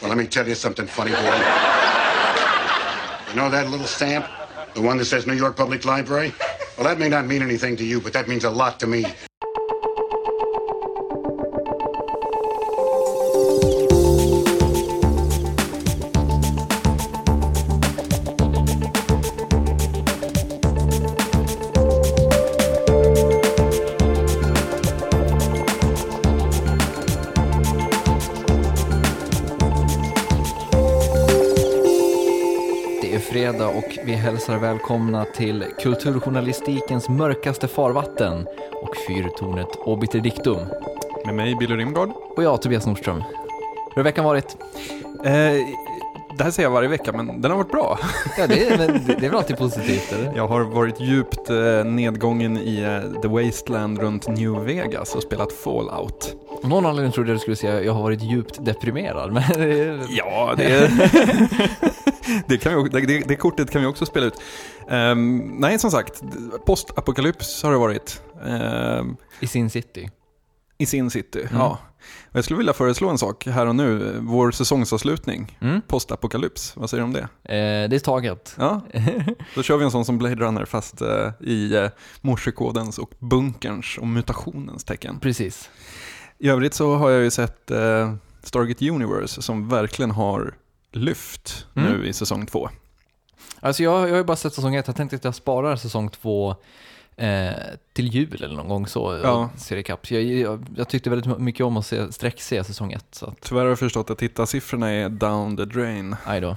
Well, let me tell you something funny, boy. you know that little stamp? The one that says New York Public Library? Well, that may not mean anything to you, but that means a lot to me. Vi hälsar välkomna till kulturjournalistikens mörkaste farvatten och fyrtornet Obiter Dictum. Med mig, Billy Rimgard. Och jag, Tobias Nordström. Hur har veckan varit? Eh, det här säger jag varje vecka, men den har varit bra. Ja, det är, men det det är väl alltid positivt, eller? Jag har varit djupt eh, nedgången i eh, The Wasteland runt New Vegas och spelat Fallout. Av någon anledning trodde jag du skulle säga jag har varit djupt deprimerad, men det är... Ja, det, kan vi, det, det kortet kan vi också spela ut. Ehm, nej, som sagt, postapokalyps har det varit. Ehm, i Sin City. I Sin City, ja. Och jag skulle vilja föreslå en sak här och nu. Vår säsongsavslutning, Mm. postapokalyps. Vad säger du om det? Eh, det är taget. Ja, då kör vi en sån som Blade Runner fast eh, i eh, morsekodens och bunkerns och mutationens tecken. Precis. I övrigt så har jag ju sett eh, Stargate Universe som verkligen har lyft Mm. nu i säsong två. Alltså jag, jag har ju bara sett säsong ett, jag tänkte att jag sparar säsong två eh, till jul eller någon gång så, Ja. ser ikapp. Jag, jag, jag tyckte väldigt mycket om att se, sträckse säsong ett, så att, Tyvärr har jag förstått att tittarsiffrorna är down the drain.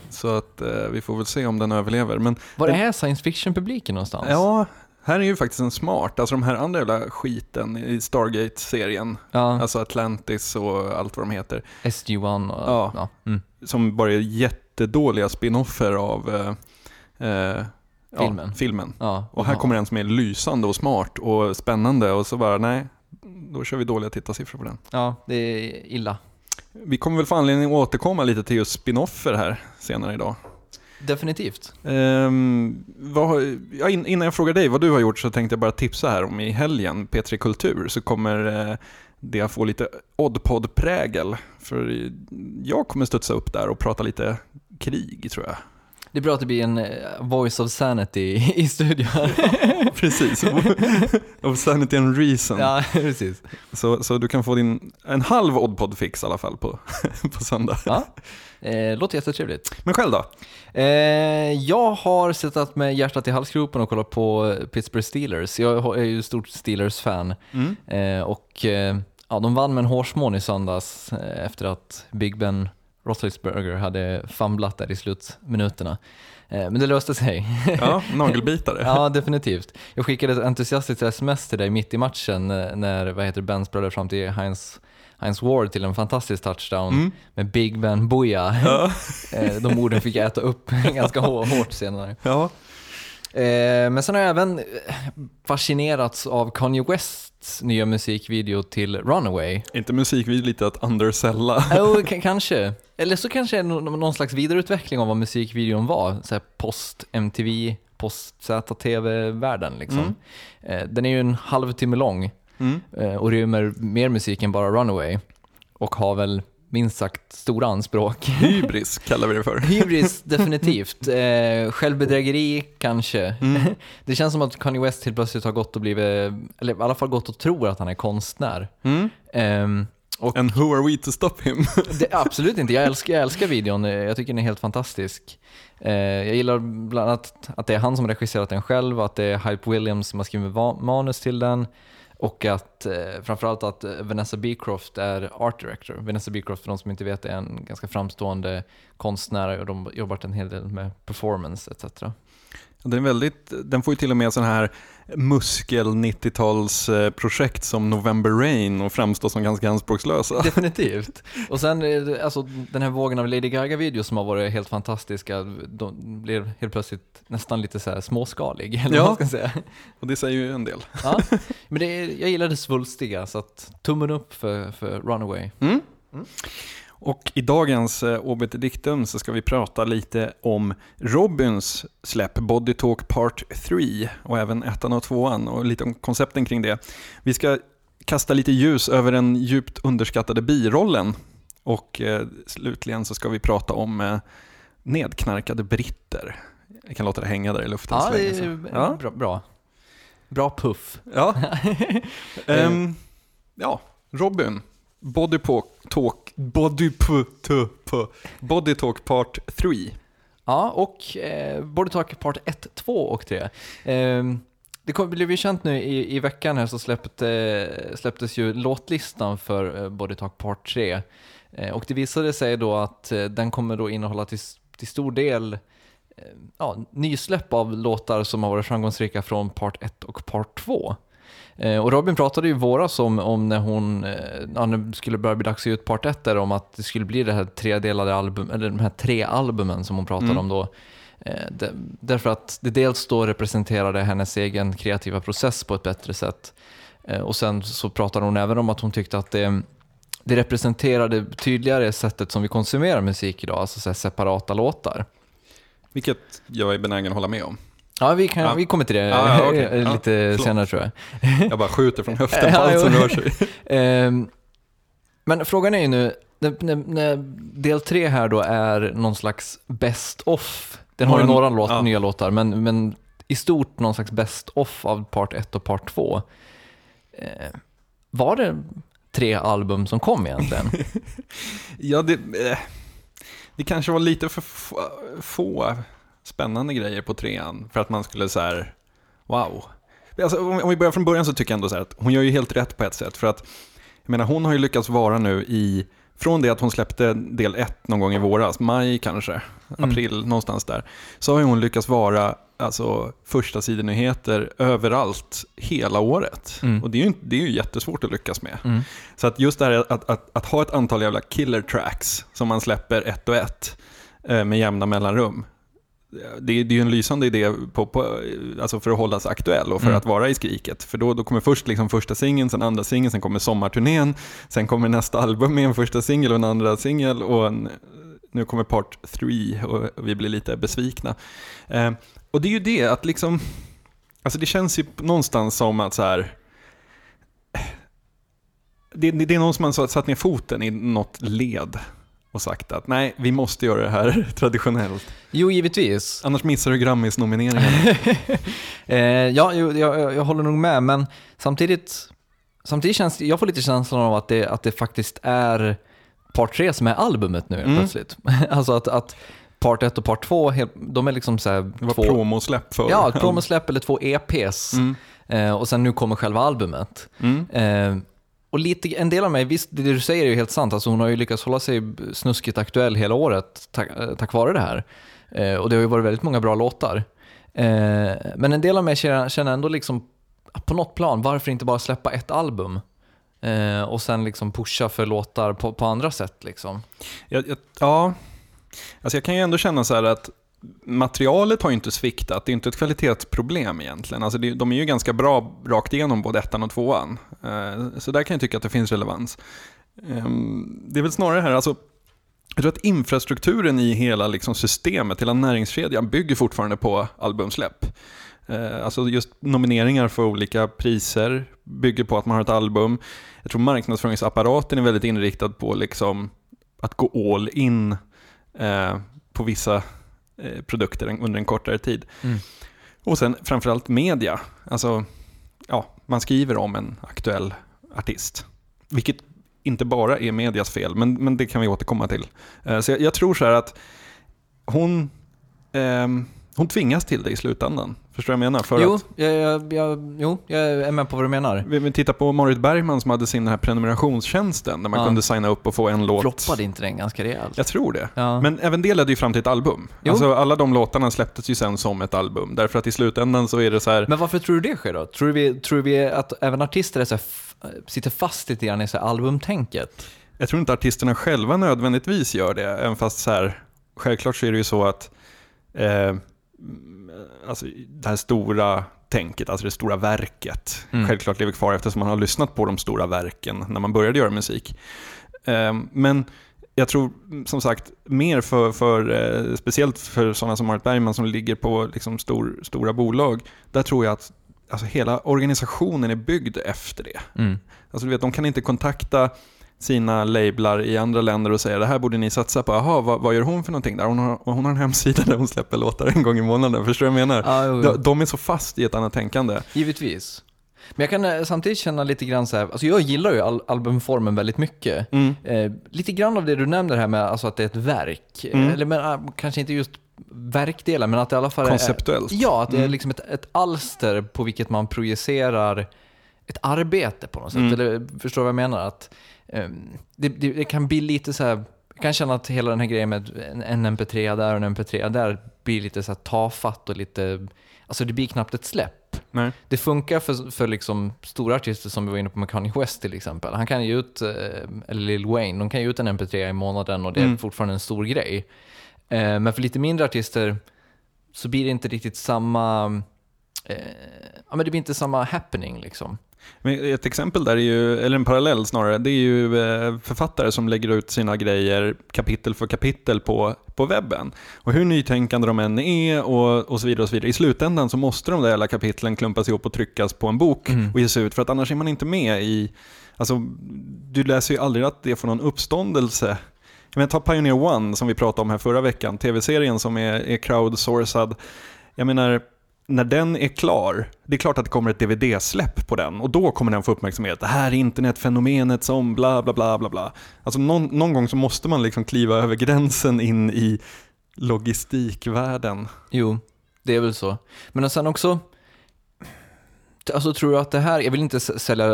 Så att eh, vi får väl se om den överlever. Men Var Den- är science fiction-publiken någonstans? ja, här är ju faktiskt en smart. Alltså de här andra jävla skiten i Stargate-serien. ja. Alltså Atlantis och allt vad de heter. SG-1 och... Ja. Ja. Mm. som bara är jättedåliga spin-offer av eh, eh, Filmen. Ja, filmen. ja. Och här kommer en som är lysande och smart och spännande och så bara nej, då kör vi dåliga tittarsiffror på den. Ja, det är illa. Vi kommer väl få anledning att återkomma lite till just spin-offer här senare idag. Definitivt. Um, vad, ja, innan jag frågar dig vad du har gjort så tänkte jag bara tipsa här om i helgen, P3 Kultur, så kommer eh, det att få lite Oddpod-prägel. För jag kommer studsa upp där och prata lite krig tror jag. Det är bra att det blir en eh, voice of sanity i studion. Precis. of sanity and reason. ja, precis. Så, så du kan få din, en halv Oddpod-fix i alla fall på, på söndag. Ja. Eh, låter jättetrevligt. Men själv då? Eh, jag har suttit med hjärtat i halsgropen och kollat på Pittsburgh Steelers. Jag är ju stort Steelers-fan. Mm. Eh, och eh, ja, de vann med en hårsmån i söndags eh, efter att Big Ben Roethlisberger hade famlat där i slutminuterna. Eh, men det löste sig. Ja, nagelbitare. ja, definitivt. Jag skickade ett entusiastiskt sms till dig mitt i matchen eh, när vad heter Ben sprallade fram till Heinz, Heinz Ward till en fantastisk touchdown Mm. med Big Ben Booyah. Ja. Eh, De orden fick jag äta upp ganska hår- hårt senare. ja. Men sen har jag även fascinerats av Kanye Wests nya musikvideo till Runaway. Inte musikvideo lite att undersella. Jo, k- kanske. Eller så kanske är det nå- någon slags vidareutveckling av vad musikvideon var. Så post-MTV, post-ZTV-världen liksom. Mm. Eh, Den är ju en halvtimme lång Mm. eh, och rymmer mer musik än bara Runaway. Och har väl minst sagt stora anspråk. Hybris kallar vi det för. Hybris, definitivt. Eh, självbedrägeri, kanske. Mm. Det känns som att Kanye West helt plötsligt har gått och blivit, eller i alla fall gått och tror att han är konstnär. Mm. Ehm, och And who are we to stop him? det, absolut inte, jag älskar, jag älskar videon, jag tycker den är helt fantastisk. Eh, jag gillar bland annat att det är han som regisserat den själv, att det är Hype Williams som har skrivit manus till den och att eh, framförallt att eh, Vanessa Beecroft är art director. Vanessa Beecroft, för de som inte vet, är en ganska framstående konstnär och de har jobbat en hel del med performance etc. Den, är väldigt, den får ju till och med sån här muskel 90-talsprojekt som November Rain och framstår som ganska anspråkslösa. Definitivt. Och sen det- alltså, den här vågen av Lady Gaga-videos som har varit helt fantastiska, de blir helt plötsligt nästan lite så småskalig, eller Ja. vad ska säga. Och det säger ju en del. Ja, men det jag gillar det svulstiga, så tummen upp för, för Runaway. Mm. Och i dagens eh, Obit Dictum så ska vi prata lite om Robins släpp Body Talk Part 3 och även ettan och tvåan och lite om koncepten kring det. Vi ska kasta lite ljus över den djupt underskattade birollen Och eh, slutligen så ska vi prata om eh, nedknarkade britter. Jag kan låta det hänga där i luften Ja, så det länge. är så. Ja. bra, bra. Bra puff. Ja. Ehm, ja, Robin. Body Talk, Body, p, t, p, Body Talk Part 3. Ja, och eh, Body Talk Part 1, 2 och 3. Eh, det kom, blev ju känt nu i, i veckan här så släppte, släpptes ju låtlistan för eh, Body Talk Part 3. Eh, och det visade sig då att eh, den kommer då innehålla till, till stor del eh, ja, nysläpp av låtar som har varit framgångsrika från Part 1 och Part 2. Eh, och Robin pratade ju i våras om, om när hon, eh, ja, när skulle börja bli dags att ge ut part 1 där, om att det skulle bli det här tredelade album, eller de här tre albumen som hon pratade Mm. om då. Eh, därför att det dels då representerade hennes egen kreativa process på ett bättre sätt. Och sen så pratade hon även om att hon tyckte att det, det representerade tydligare sättet som vi konsumerar musik idag, alltså separata låtar. Vilket jag är benägen att hålla med om. Ja, vi, kan, Ja. vi kommer till det Ja, ja, Ja, lite senare tror jag. Jag bara skjuter från höften på allt som rör sig. Ehm, men frågan är ju nu, när, del tre här då är någon slags best off. Den har ju Några- låt, nya låtar, men, men i stort någon slags best off av part 1 och part 2. Eh, var det tre album som kom egentligen? Ja, det, eh, det kanske var lite för få spännande grejer på trean för att man skulle så här, wow. Alltså, om vi börjar från början så tycker jag ändå så här att hon gör ju helt rätt på ett sätt. För att, jag menar, hon har ju lyckats vara nu i, från det att hon släppte del ett någon gång i våras, maj kanske, Mm. april, någonstans där, så har hon lyckats vara alltså, första sidenyheter överallt hela året. Mm. Och det är, ju, det är ju jättesvårt att lyckas med. Mm. Så att just det här att, att, att ha ett antal jävla killer tracks som man släpper ett och ett eh, med jämna mellanrum. Det, är- det är ju en lysande idé på, på, alltså för att hålla sig aktuell och för Mm. att vara i skriket. För då, då kommer först liksom första singeln, sen andra singeln, sen kommer sommarturnén, sen kommer nästa album med en första singel och en andra singel och en, nu kommer part 3 och vi blir lite besvikna. Eh, och det är ju det att liksom, alltså det känns ju någonstans som att så här, det, det det är någon som har satt ner foten i något led och sagt att nej, vi måste göra det här traditionellt. Jo, givetvis. Annars missar du Grammis-nomineringen. eh, ja, jag, jag, jag håller nog med, men samtidigt, samtidigt känns jag får lite känslan av att det, att det faktiskt är part 3 som är albumet nu Mm. plötsligt. alltså att, att part 1 och part 2, helt- de är liksom så här Det var två... promosläpp för. Ja, ett promosläpp eller två EPs. Mm. Eh, och sen nu kommer själva albumet. Mm. Eh, och lite, en del av mig, visst det du säger är ju helt sant, alltså hon har ju lyckats hålla sig snuskigt aktuell hela året tack, eh, tack vare det här. Eh, och det har ju varit väldigt många bra låtar. Eh, men en del av mig känner, känner ändå liksom, på något plan, varför inte bara släppa ett album? Eh, och sen liksom pusha för låtar på, på andra sätt liksom. Jag, jag, ja, alltså jag kan ju ändå känna så här att materialet har ju inte sviktat. Det är inte ett kvalitetsproblem egentligen. Alltså det, de är ju ganska bra rakt igenom både ettan och tvåan. Eh, så där kan jag tycka att det finns relevans. Ehm, det är väl snarare här, alltså jag tror att infrastrukturen i hela liksom systemet, hela näringskedjan, bygger fortfarande på albumsläpp. Eh, alltså just nomineringar för olika priser bygger på att man har ett album. Jag tror marknadsföringsapparaten är väldigt inriktad på liksom att gå all in eh, på vissa produkter en- under en kortare tid. Mm. Och sen framförallt media. Alltså, ja, man skriver om en aktuell artist. Vilket inte bara är medias fel, men, men det kan vi återkomma till. Eh, så jag, jag tror så här att hon, ehm, hon tvingas till det i slutändan. Förstår du vad jag menar? För Jo att, jag, jag, jag, jo, jag är med på vad du menar. vi, vi tittar på Marit Bergman som hade sin här prenumerationstjänsten där man Ja. kunde signa upp och få en låt. Floppade inte den ganska rejält? Jag tror det. Ja. Men även det ledde ju fram till ett album. Jo. Alltså alla de låtarna släpptes ju sen som ett album. Därför att i slutändan så är det så här, Men varför tror du det sker då? Tror vi, tror vi att även artister är så sitter fast lite grann i så här albumtänket? jag tror inte artisterna själva nödvändigtvis gör det. Även fast så här, självklart så är det ju så att eh, alltså, det här stora tänket, alltså det stora verket, Mm. självklart lever kvar eftersom man har lyssnat på de stora verken när man började göra musik. Eh, men jag tror som sagt mer för, för eh, speciellt för sådana som Marit Bergman som ligger på liksom, stor, stora bolag, där tror jag att alltså, hela organisationen är byggd efter det. Mm. Alltså du vet, de kan inte kontakta sina lablar i andra länder och säger det här borde ni satsa på. Jaha, vad, vad gör hon för någonting där? Hon har, hon har en hemsida där hon släpper låtar en gång i månaden. Förstår du vad jag menar? Ja, jo, jo. De, de är så fast i ett annat tänkande. Givetvis. Men jag kan eh, samtidigt känna lite grann så här, alltså jag gillar ju al albumformen väldigt mycket. Mm. Eh, lite grann av det du nämnde här med alltså att det är ett verk. Mm. Eller men, ah, kanske inte just verkdelen, men att det i alla fall Konceptuellt. är... Ja, att det är Mm. liksom ett, ett alster på vilket man projicerar ett arbete på något sätt. Mm. Eller förstår du vad jag menar? Att, det, det, det kan bli lite så här... Jag kan känna att hela den här grejen med en, en MP3 där och en MP3 där blir lite så här tafatt och lite... Alltså det blir knappt ett släpp. Nej. Det funkar för, för liksom stora artister som vi var inne på med Kanye West till exempel. Han kan ge ut, eh, eller Lil Wayne, de kan ge ut en MP3 i månaden och det är Mm. fortfarande en stor grej. Eh, Men för lite mindre artister så blir det inte riktigt samma, eh, ja men det blir inte samma happening liksom. Men ett exempel där är ju, eller en parallell snarare, det är ju eh, författare som lägger ut sina grejer kapitel för kapitel på, på webben. Och hur nytänkande de än är och, och så vidare och så vidare. I slutändan så måste de där alla kapitlen klumpas ihop och tryckas på en bok Mm. och ges ut för att annars är man inte med i, alltså du läser ju aldrig att det får någon uppståndelse. Men ta Pioneer One som vi pratade om här förra veckan, tv-serien som är, är crowdsourcad. Jag menar, när den är klar, det är klart att det kommer ett DVD-släpp på den och då kommer den få uppmärksamhet. Det här är internetfenomenet som bla bla bla bla bla. Alltså någon, någon gång så måste man liksom kliva över gränsen in i logistikvärlden. Jo, det är väl så. Men sen också, alltså tror du att det här, jag vill inte sälja,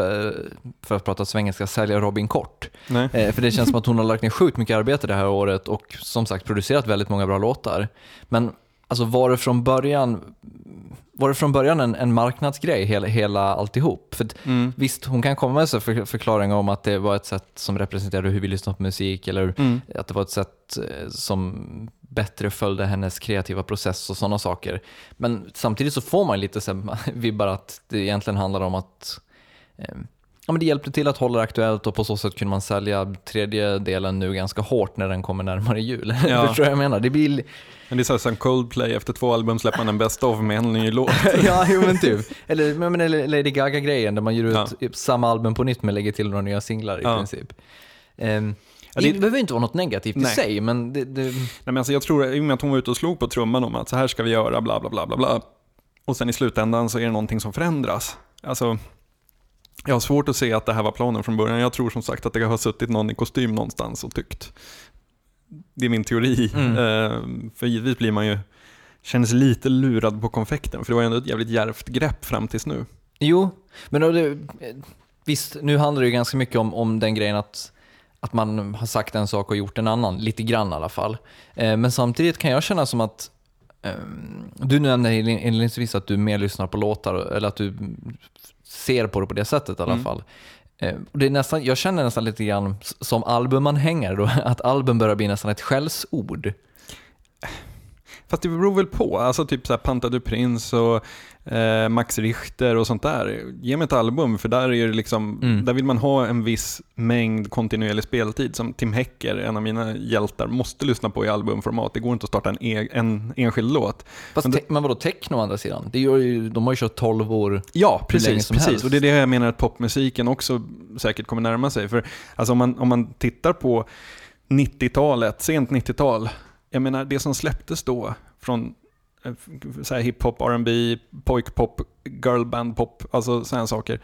för att prata svengelska, sälja Robin Kort. Eh, För det känns som att hon har lagt ner sjukt mycket arbete det här året och som sagt producerat väldigt många bra låtar. Men alltså var det från början, var det från början en, en marknadsgrej, hela, hela alltihop? För Mm. visst, hon kan komma med för, förklaringar om att det var ett sätt som representerade hur vi lyssnar på musik eller Mm. att det var ett sätt eh, som bättre följde hennes kreativa process och sådana saker. Men samtidigt så får man lite så här, vibbar att det egentligen handlar om att eh, ja, men det hjälpte till att hålla det aktuellt och på så sätt kunde man sälja tredje delen nu ganska hårt när den kommer närmare jul. Ja. Förstår du vad jag menar? Det blir... Men det är så här som Coldplay, efter två album släpper man en best of med en ny låt. ja, jo men typ. Eller, men, eller Lady Gaga-grejen där man ger ut Ja. samma album på nytt men lägger till några nya singlar i Ja. princip. Ehm, Ja, det, det- behöver inte vara något negativt i Nej. sig, men det, det, Nej, men alltså jag tror, i och med att hon var ute och slog på trumman om att så här ska vi göra, bla bla bla bla bla. Och sen i slutändan så är det någonting som förändras. Alltså, jag har svårt att se att det här var planen från början. Jag tror som sagt att det har suttit någon i kostym någonstans och tyckt. Det är min teori. Mm. Eh, för givetvis blir man ju, känner sig lite lurad på konfekten. För det var ju ändå ett jävligt djärvt grepp fram tills nu. Jo, men det, visst, nu handlar det ju ganska mycket om, om den grejen att, att man har sagt en sak och gjort en annan, lite grann i alla fall. Eh, men samtidigt kan jag känna som att ehm, du nämnde inledningsvis att du mer lyssnar på låtar, eller att du ser på det på det sättet i alla Mm. fall. Eh, det är nästan, jag känner nästan lite grann som albumanhängare då, att album börjar bli nästan ett skällsord. Fast det beror väl på. Alltså typ så här Panta du Prins och eh, Max Richter och sånt där. Ge mig ett album för där är det liksom, Mm. där vill man ha en viss mängd kontinuerlig speltid som Tim Hecker, en av mina hjältar, måste lyssna på i albumformat. Det går inte att starta en, e- en enskild låt. Fast Men det- men vadå, techno å andra sidan? Det gör ju, de har ju kört 12 år. Ja, precis. precis. helst. Och det är det jag menar att popmusiken också säkert kommer närma sig. För alltså om, man, om man tittar på 90-talet, sent 90-tal, jag menar det som släpptes då från så här hiphop, R&B, pojkpop, girlbandpop, alltså sådana saker.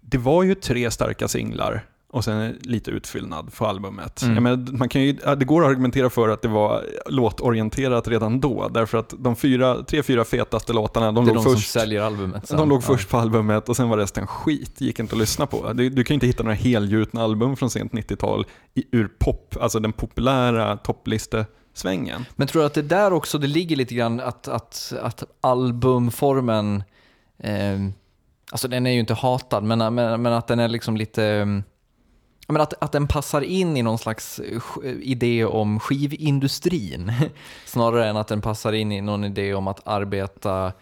Det var ju tre starka singlar och sen lite utfyllnad för albumet. Mm. Menar, man kan ju, det går att argumentera för att det var låtorienterat redan då, därför att de fyra, tre, fyra fetaste låtarna, de låg de först. säljer albumet sen. De låg Ja. först på albumet och sen var resten skit. Gick inte att lyssna på. Du, du kan ju inte hitta några helgjutna album från sent 90-tal i, ur pop, alltså den populära topplistesvängen. Men tror du att det där också, det ligger lite grann att, att, att albumformen, eh, alltså den är ju inte hatad, men, men, men att den är liksom lite, eh, men att, att den passar in i någon slags idé om skivindustrin, snarare än att den passar in i någon idé om att arbeta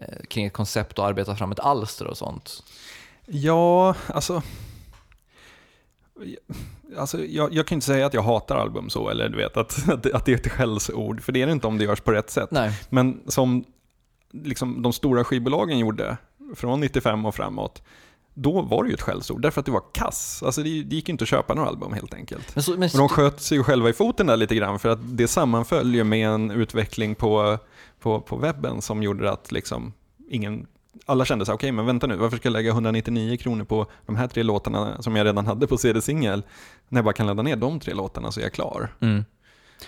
eh, kring ett koncept och arbeta fram ett alster och sånt. Ja, alltså... Alltså, jag, jag kan inte säga att jag hatar album så, eller du vet att, att, det- att det är ett skällsord, för det är det inte om det görs på rätt sätt. Nej. Men som liksom, de stora skivbolagen gjorde från 95 och framåt, då var det ju ett skällsord, därför att det var kass. Alltså det, det gick inte att köpa några album helt enkelt. Men så, men Och de sköt sig ju själva i foten där lite grann, för att det sammanföll ju med en utveckling på, på, på webben som gjorde att liksom ingen alla kände så här, okej men vänta nu, varför ska jag lägga 199 kronor på de här tre låtarna som jag redan hade på CD-singel, när jag bara kan ladda ner de tre låtarna så är jag klar. mm.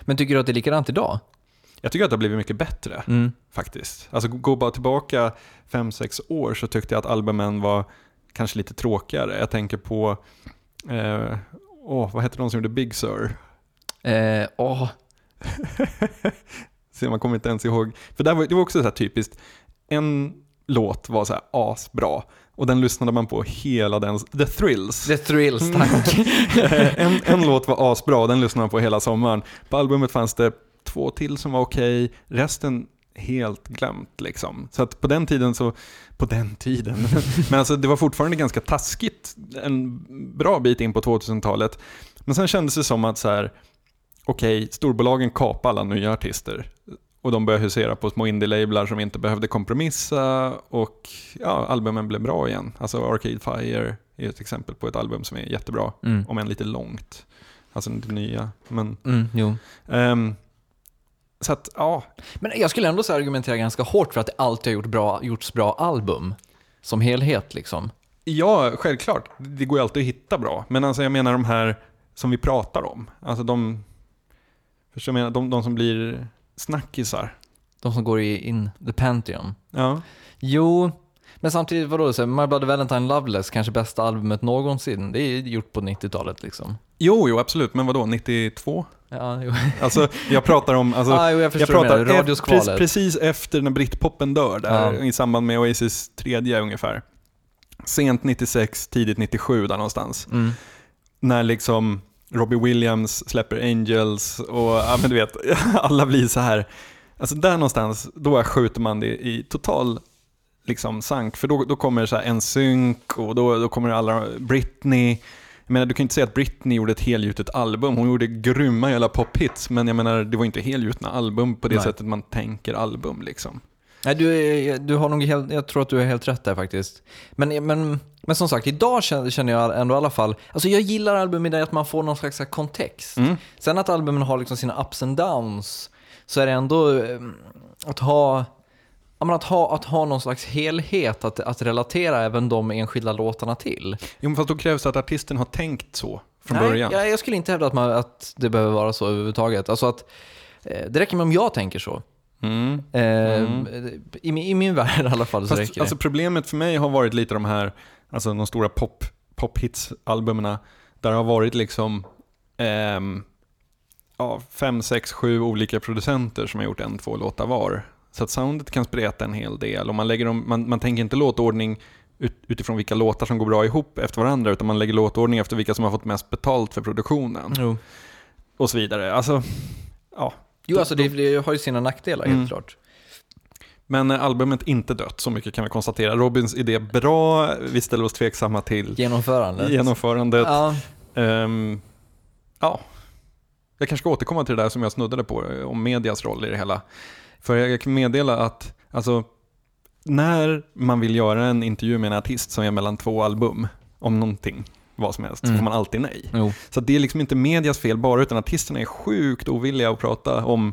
Men tycker du att det är likadant idag? Jag tycker att det har blivit mycket bättre. Mm. faktiskt. Alltså gå bara tillbaka 5-6 år så tyckte jag att albumen var kanske lite tråkigare. Jag tänker på, eh, åh, vad hette de som gjorde Big Sur? Eh, åh, Se, man kommer inte ens ihåg. För där var, det var också så här typiskt, en låt var så här asbra och den lyssnade man på hela den, The Thrills. The Thrills, tack. en, en låt var asbra och den lyssnade man på hela sommaren. På albumet fanns det två till som var okej, resten helt glömt liksom. Så att på den tiden så, på den tiden, men alltså det var fortfarande ganska taskigt en bra bit in på 2000-talet. Men sen kändes det som att så här, okej, storbolagen kapade alla nya artister. Och de började husera på små indie-lablar som inte behövde kompromissa och ja, albumen blev bra igen. Alltså Arcade Fire är ett exempel på ett album som är jättebra, Mm. om än lite långt. Alltså det nya. Men, Mm, jo. ehm, så att, ja, Men jag skulle ändå så argumentera ganska hårt för att det alltid har gjort bra, gjorts bra album. Som helhet liksom. ja, självklart. Det går ju alltid att hitta bra. Men alltså jag menar de här som vi pratar om. Alltså de, jag menar, de, de som blir snackisar. De som går i in the Pantheon. Ja. Jo, men samtidigt vadå, så här, My Bloody Valentine Loveless, kanske bästa albumet någonsin. Det är gjort på 90-talet liksom. Jo, jo, absolut. Men vadå, 92? Ja, jo. Alltså, jag pratar om... Alltså, ah, jo, jag jag pratar e- pre- precis efter när britpoppen dör, där, Ja. i samband med Oasis tredje ungefär. Sent 96, tidigt 97 där någonstans. Mm. När liksom Robbie Williams släpper Angels och ja, men du vet, alla blir så här. Alltså där någonstans, då skjuter man det i total liksom sank. För då, då kommer så en synk och då, då kommer alla, Britney. Jag menar, du kan inte säga att Britney gjorde ett helgjutet album. Hon gjorde grymma jävla pophits, men jag menar, det var inte helgjutna album på det Nej. sättet man tänker album liksom. Nej, du, du har nog helt, jag tror att du är helt rätt där faktiskt. Men, men, men som sagt, idag känner jag ändå i alla fall, alltså jag gillar album i det att man får någon slags kontext. Mm. Sen att albumen har liksom sina ups and downs, så är det ändå eh, att ha, ja, att ha, att ha någon slags helhet att, att relatera även de enskilda låtarna till. Jo, men fast då krävs det att artisten har tänkt så från Nej, början. Jag, jag skulle inte hävda att, man, att det behöver vara så överhuvudtaget. Alltså att, eh, det räcker med om jag tänker så. Mm. Eh, i, min- I min värld i alla fall så Fast, räcker det. alltså, problemet för mig har varit lite de här, alltså de stora pop, pop-hits-albumerna, där det har varit liksom ehm, ja, fem, sex, sju olika producenter som har gjort en, två låtar var. Så att soundet kan spreta en hel del och man, lägger dem, man, man tänker inte låtordning ut, utifrån vilka låtar som går bra ihop efter varandra, utan man lägger låtordning efter vilka som har fått mest betalt för produktionen Jo. och så vidare. Alltså, ja. Jo, alltså det, det har ju sina nackdelar Mm. helt klart. Men eh, albumet inte dött, så mycket kan vi konstatera. Robins idé bra, vi ställer oss tveksamma till Genomförandet. genomförandet. Ja, Ehm, ja, jag kanske ska återkomma till det där som jag snuddade på, eh, om medias roll i det hela. För jag kan meddela att, alltså, när man vill göra en intervju med en artist som är mellan två album, om någonting, vad som helst, så Mm. får man alltid nej. jo. Så det är liksom inte medias fel bara, utan artisterna är sjukt ovilliga att prata om,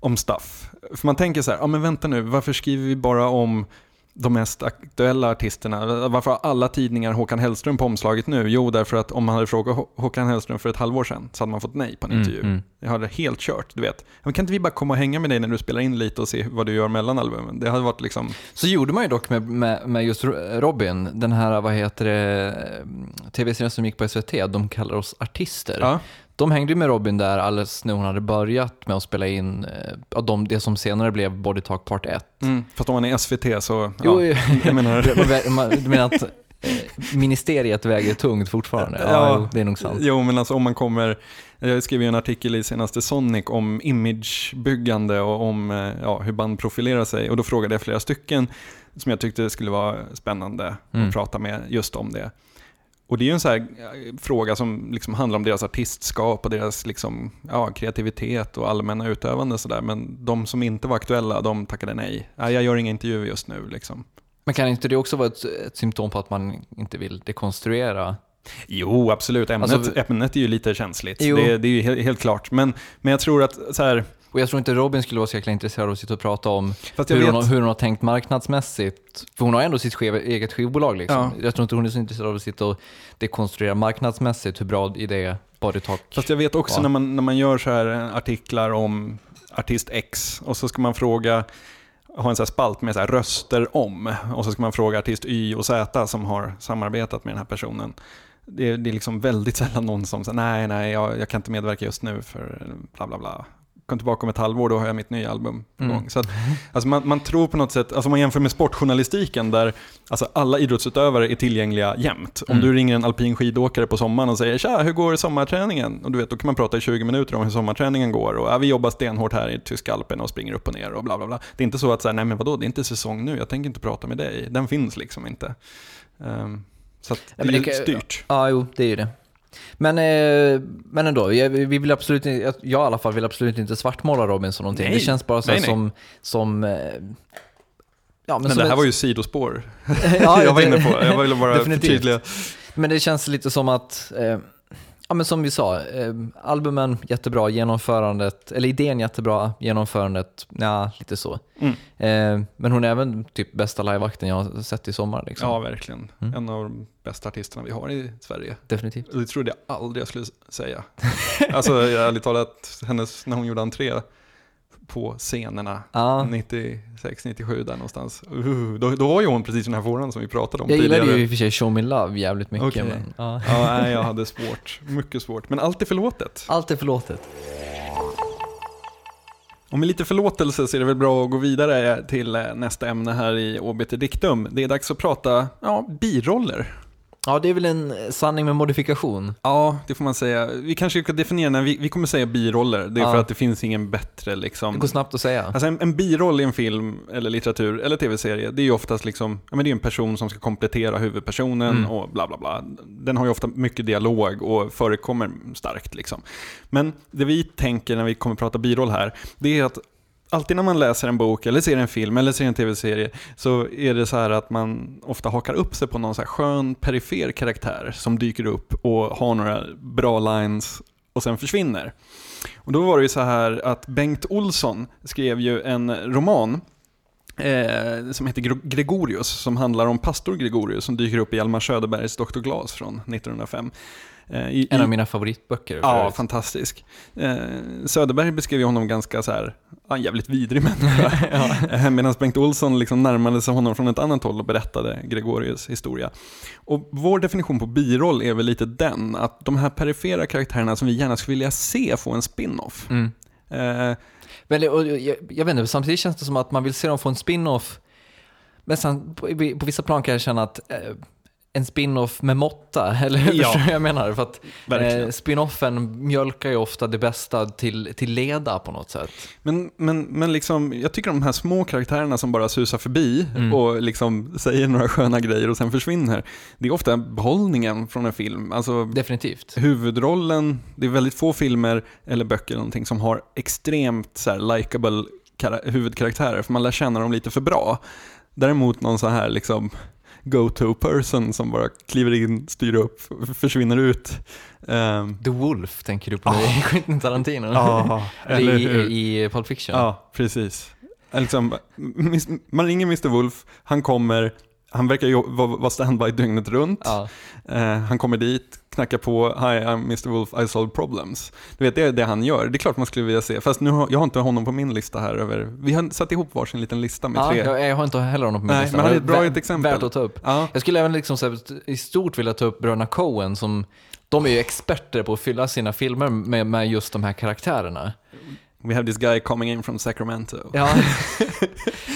om stuff. För man tänker så här, ja men vänta nu, varför skriver vi bara om de mest aktuella artisterna? Varför har alla tidningar Håkan Hellström på omslaget nu? Jo, därför att om man hade frågat Hå- Håkan Hellström för ett halvår sedan så hade man fått nej på en Mm, intervju. mm. Jag hade helt kört, du vet. Men kan inte vi bara komma och hänga med dig när du spelar in lite och se vad du gör mellan albumen? Det hade varit liksom, Så gjorde man ju dock med, med, med just Ro- Robin, den här, vad heter det, tv-serien som gick på SVT, de kallar oss artister. ja, De hängde ju med Robin där alldeles när hon hade börjat med att spela in eh, de, det som senare blev Body Talk Part 1. mm, fast om man är SVT så, Jo, ja, jag menar, man- du menar att eh, ministeriet väger tungt fortfarande? Ja, Ja. det är nog sant. Jo, men alltså om man kommer... Jag skrev ju en artikel i senaste Sonic om imagebyggande och om eh, ja, hur band profilerar sig. Och då frågade jag flera stycken som jag tyckte skulle vara spännande Mm. att prata med just om det. Och det är ju en sån här eh, fråga som liksom handlar om deras artistskap och deras liksom, ja, kreativitet och allmänna utövande och sådär. Men de som inte var aktuella, de tackade nej. nej. Jag gör inga intervjuer just nu liksom. Men kan inte det också vara ett, ett symptom på att man inte vill dekonstruera? Jo, absolut. Ämnet, Alltså- ämnet är ju lite känsligt. Det, det är ju helt, helt klart. Men, men jag tror att så här, Och jag tror inte Robin skulle vara så jäkla intresserad av att sitta och prata om hur hon, har, hur hon har tänkt marknadsmässigt. För hon har ändå sitt skiv, eget skivbolag. Liksom. Ja. Jag tror inte hon är så intresserad av att sitta och dekonstruera marknadsmässigt hur bra idé Body Talk Fast jag vet också när, man, när man gör så här eh, artiklar om artist X och så ska man fråga, ha en så spalt med så röster om och så ska man fråga artist Y och Z som har samarbetat med den här personen. Det är, det är liksom väldigt sällan någon som säger nej, nej, jag, jag kan inte medverka just nu för bla bla bla. Kom tillbaka om ett halvår, då har jag mitt nya album på Mm. gång. Så att, alltså man, man tror på något sätt, alltså om man jämför med sportjournalistiken där alltså alla idrottsutövare är tillgängliga jämt. Om Mm. du ringer en alpin skidåkare på sommaren och säger “Tja, hur går sommarträningen?” och du vet, då kan man prata i 20 minuter om hur sommarträningen går och ja, “Vi jobbar stenhårt här i tyska alperna och springer upp och ner” och bla bla bla. Det är inte så att säga “Nej men vadå, det är inte säsong nu, jag tänker inte prata med dig”. Den finns liksom inte. Ehm, så att det Ja, men är det ju styrt. Ja, jo, det är ju det. Men, eh, men ändå, jag, vi vill absolut jag, jag i alla fall vill absolut inte svartmåla Robinson någonting. Nej. Det känns bara så Nej, nej. som, som eh, ja, Men, som det här ett- var ju sidospår. ja, jag var inne på, jag ville bara förtydliga. Men det känns lite som att, eh, ja men som vi sa, eh, albumen jättebra, genomförandet, eller idén jättebra, genomförandet, ja lite så. Mm. Eh, men hon är även typ bästa liveakten jag har sett i sommar. Liksom. Ja, verkligen. Mm. En av de bästa artisterna vi har i Sverige. Definitivt. Det trodde jag aldrig jag skulle säga. alltså, ärligt talat, hennes, när hon gjorde entré på scenerna Ja. 96, 97 där någonstans. Uh, då, då var ju hon precis den här fåran som vi pratade om Jag tidigare. gillade ju i och för sig Show Me Love jävligt mycket. Okej. Men, ja. Ja, nej, jag hade svårt. Mycket svårt. Men allt är förlåtet. Allt är förlåtet. Och med lite förlåtelse så är det väl bra att gå vidare till nästa ämne här i OBT Diktum. Det är dags att prata ja, biroller. Ja, det är väl en sanning med modifikation. Ja, det får man säga. Vi kanske ska definiera när vi, vi kommer säga biroller. Det är Ja. för att det finns ingen bättre liksom. Det går snabbt att säga. Alltså en, en biroll i en film, eller litteratur, eller tv-serie, det är ju oftast liksom, ja men det är en person som ska komplettera huvudpersonen Mm. och bla bla bla. Den har ju ofta mycket dialog och förekommer starkt liksom. Men det vi tänker när vi kommer prata biroll här, det är att Alltid när man läser en bok, eller ser en film, eller ser en tv-serie, så är det så här att man ofta hakar upp sig på någon så här skön perifer karaktär som dyker upp och har några bra lines och sen försvinner. Och då var det ju så här att Bengt Olsson skrev ju en roman eh, som heter Gregorius, som handlar om pastor Gregorius som dyker upp i Hjalmar Söderbergs Dr. Glas från 1905. Eh, i, En av mina favoritböcker. Ja, fantastisk. Eh, Söderberg beskrev ju honom ganska så här, ja, en jävligt vidrig människa. Eh, Medan Bengt Olsson liksom närmade sig honom från ett annat håll och berättade Gregorius historia. Och vår definition på biroll är väl lite den, att de här perifera karaktärerna som vi gärna skulle vilja se få en spin-off. Mm. Eh, Men och jag, jag vet inte, samtidigt känns det som att man vill se dem få en spin-off. Men sen på, på vissa plan kan jag känna att eh, en spin-off med måtta, eller hur Ja. förstår jag menar? För att Verkligen. eh, spin-offen mjölkar ju ofta det bästa till, till leda på något sätt. Men, men, men liksom, jag tycker de här små karaktärerna som bara susar förbi Mm. och liksom säger några sköna grejer och sen försvinner. Det är ofta behållningen från en film. Alltså, Definitivt. huvudrollen, det är väldigt få filmer eller böcker eller någonting som har extremt så här likable kara- huvudkaraktärer, för man lär känna dem lite för bra. Däremot någon så här liksom go-to person som bara kliver in, styr upp, försvinner ut. Ehm, The Wolf tänker du på i Quentin Tarantino? ja, eller hur? I, i Pulp Fiction? Ja, precis. Liksom, man ringer Mr. Wolf, han kommer, han verkar ju vara standby dygnet runt. Ja. Eh, han kommer dit, knackar på, Hi I'm Mr. Wolf, I solve problems. Du vet, det är det han gör. Det är klart man skulle vilja se, fast nu har, jag har inte honom på min lista här över, vi har satt ihop varsin liten lista med Ja, tre. jag, jag har inte heller honom på min Nej, lista. men han är ett bra Vä- exempel. Värt att ta upp. Ja, Jag skulle även liksom här, i stort vilja ta upp bröderna Coen som de är ju experter på att fylla sina filmer med, med just de här karaktärerna. We have this guy coming in from Sacramento. Ja,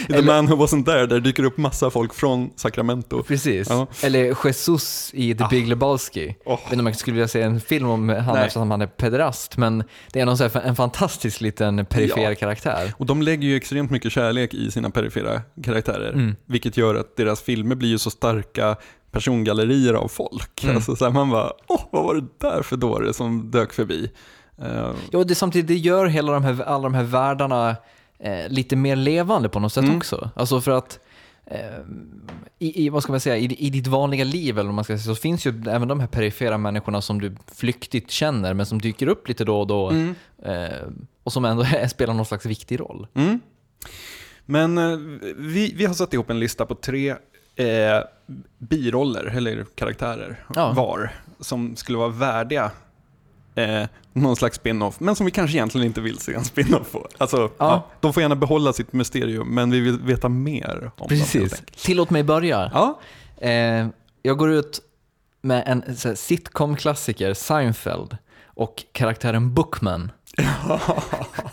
The eller- man who wasn't there, där dyker upp massa folk från Sacramento. precis. Ja. Eller Jesus i The Big Lebowski. Åh. Jag vet inte om jag skulle vilja se en film om han Nej. eftersom han är pederast, men det är någon så en fantastisk liten perifer Ja. karaktär. Och de lägger ju extremt mycket kärlek i sina perifera karaktärer, Mm. vilket gör att deras filmer blir ju så starka persongallerier av folk. Mm. Alltså så här, man bara, åh, vad var det där för dåre som dök förbi? Eh, Ja, det, samtidigt, det gör hela de här, alla de här världarna eh, lite mer levande på något sätt Mm. också. Alltså för att eh, i, i, vad ska man säga, i, i ditt vanliga liv eller man ska säga, så finns ju även de här perifera människorna som du flyktigt känner men som dyker upp lite då och då eh, och som ändå spelar någon slags viktig roll. Mm. Men eh, vi, vi har satt ihop en lista på tre biroller, eller karaktärer, Ja. var, som skulle vara värdiga eh, någon slags spin-off, men som vi kanske egentligen inte vill se en spin-off på. Alltså, ja. de får gärna behålla sitt mysterium, men vi vill veta mer om dem. Precis. enkelt. Tillåt mig börja. Ja. Eh, jag går ut med en här, sitcom-klassiker, Seinfeld, och karaktären Bookman.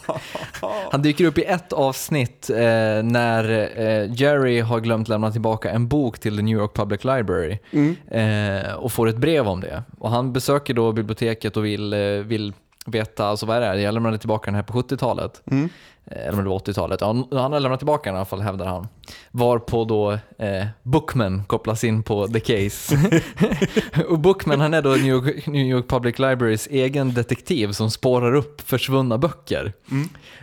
Han dyker upp i ett avsnitt eh, när eh, Jerry har glömt lämna tillbaka en bok till the New York Public Library eh, och får ett brev om det. Och han besöker då biblioteket och vill, eh, vill veta, alltså vad är det? Jag lämnade tillbaka den här på 70-talet. Mm. Eh, Eller om det var 80-talet. Ja, han har lämnat tillbaka den i alla fall, hävdar han. Varpå då eh, Bookman kopplas in på The Case. och Bookman han är då New York, New York Public Libraries egen detektiv som spårar upp försvunna böcker.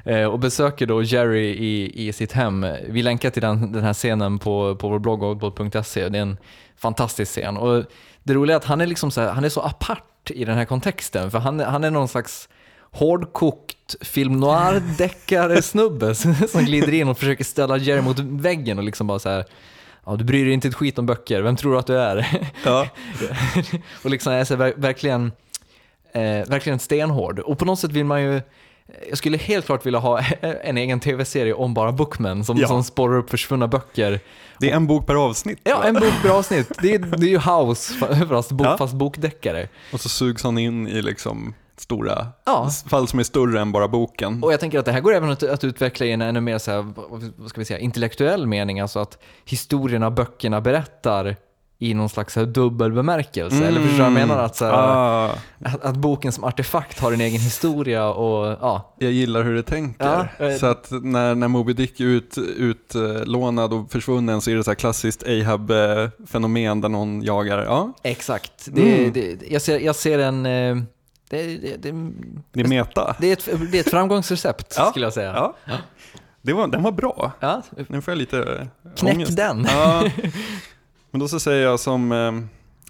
Eh, och besöker då Jerry i, i sitt hem. Vi länkar till den, den här scenen på, på vår blogg. Det är en fantastisk scen. Och det roliga är att han är, liksom så här, han är så apart i den här kontexten, för han, han är någon slags hårdkokt film noir-deckare-snubbe som glider in och försöker ställa Jerry mot väggen och liksom bara så här. Ja, du bryr dig inte ett skit om böcker, vem tror du att du är? Ja. och liksom är så här, verkligen, eh, verkligen stenhård. Och på något sätt vill man ju, jag skulle helt klart vilja ha en egen tv-serie om bara Bookman som, Ja. som spårar upp försvunna böcker. Det är en bok per avsnitt. Ja, en bok per avsnitt. Det är, det är ju House fast, bok, Ja. fast bokdeckare. Och så sugs han in i liksom stora Ja. fall som är större än bara boken. Och jag tänker att det här går även att, att utveckla i en ännu mer så här, vad ska vi säga, intellektuell mening, alltså att historierna böckerna berättar i någon slags här dubbel bemärkelse. Eller förstår du vad jag menar? Att, så här, ah, att, att boken som artefakt har en egen historia och ja. jag gillar hur du tänker. Ja, eh. Så att när, när Moby Dick är ut, utlånad och försvunnen så är det så här klassiskt Ahab-fenomen där någon jagar. Ja, Exakt. Det, Mm. det, jag, ser, jag ser en... eh, Det, det, det, det är meta. det, är ett, det är ett framgångsrecept Ja, skulle jag säga. Ja. Det var, den var bra. Ja, Nu får jag lite Knäck ångest. den. Ja. Men då så säger jag som eh,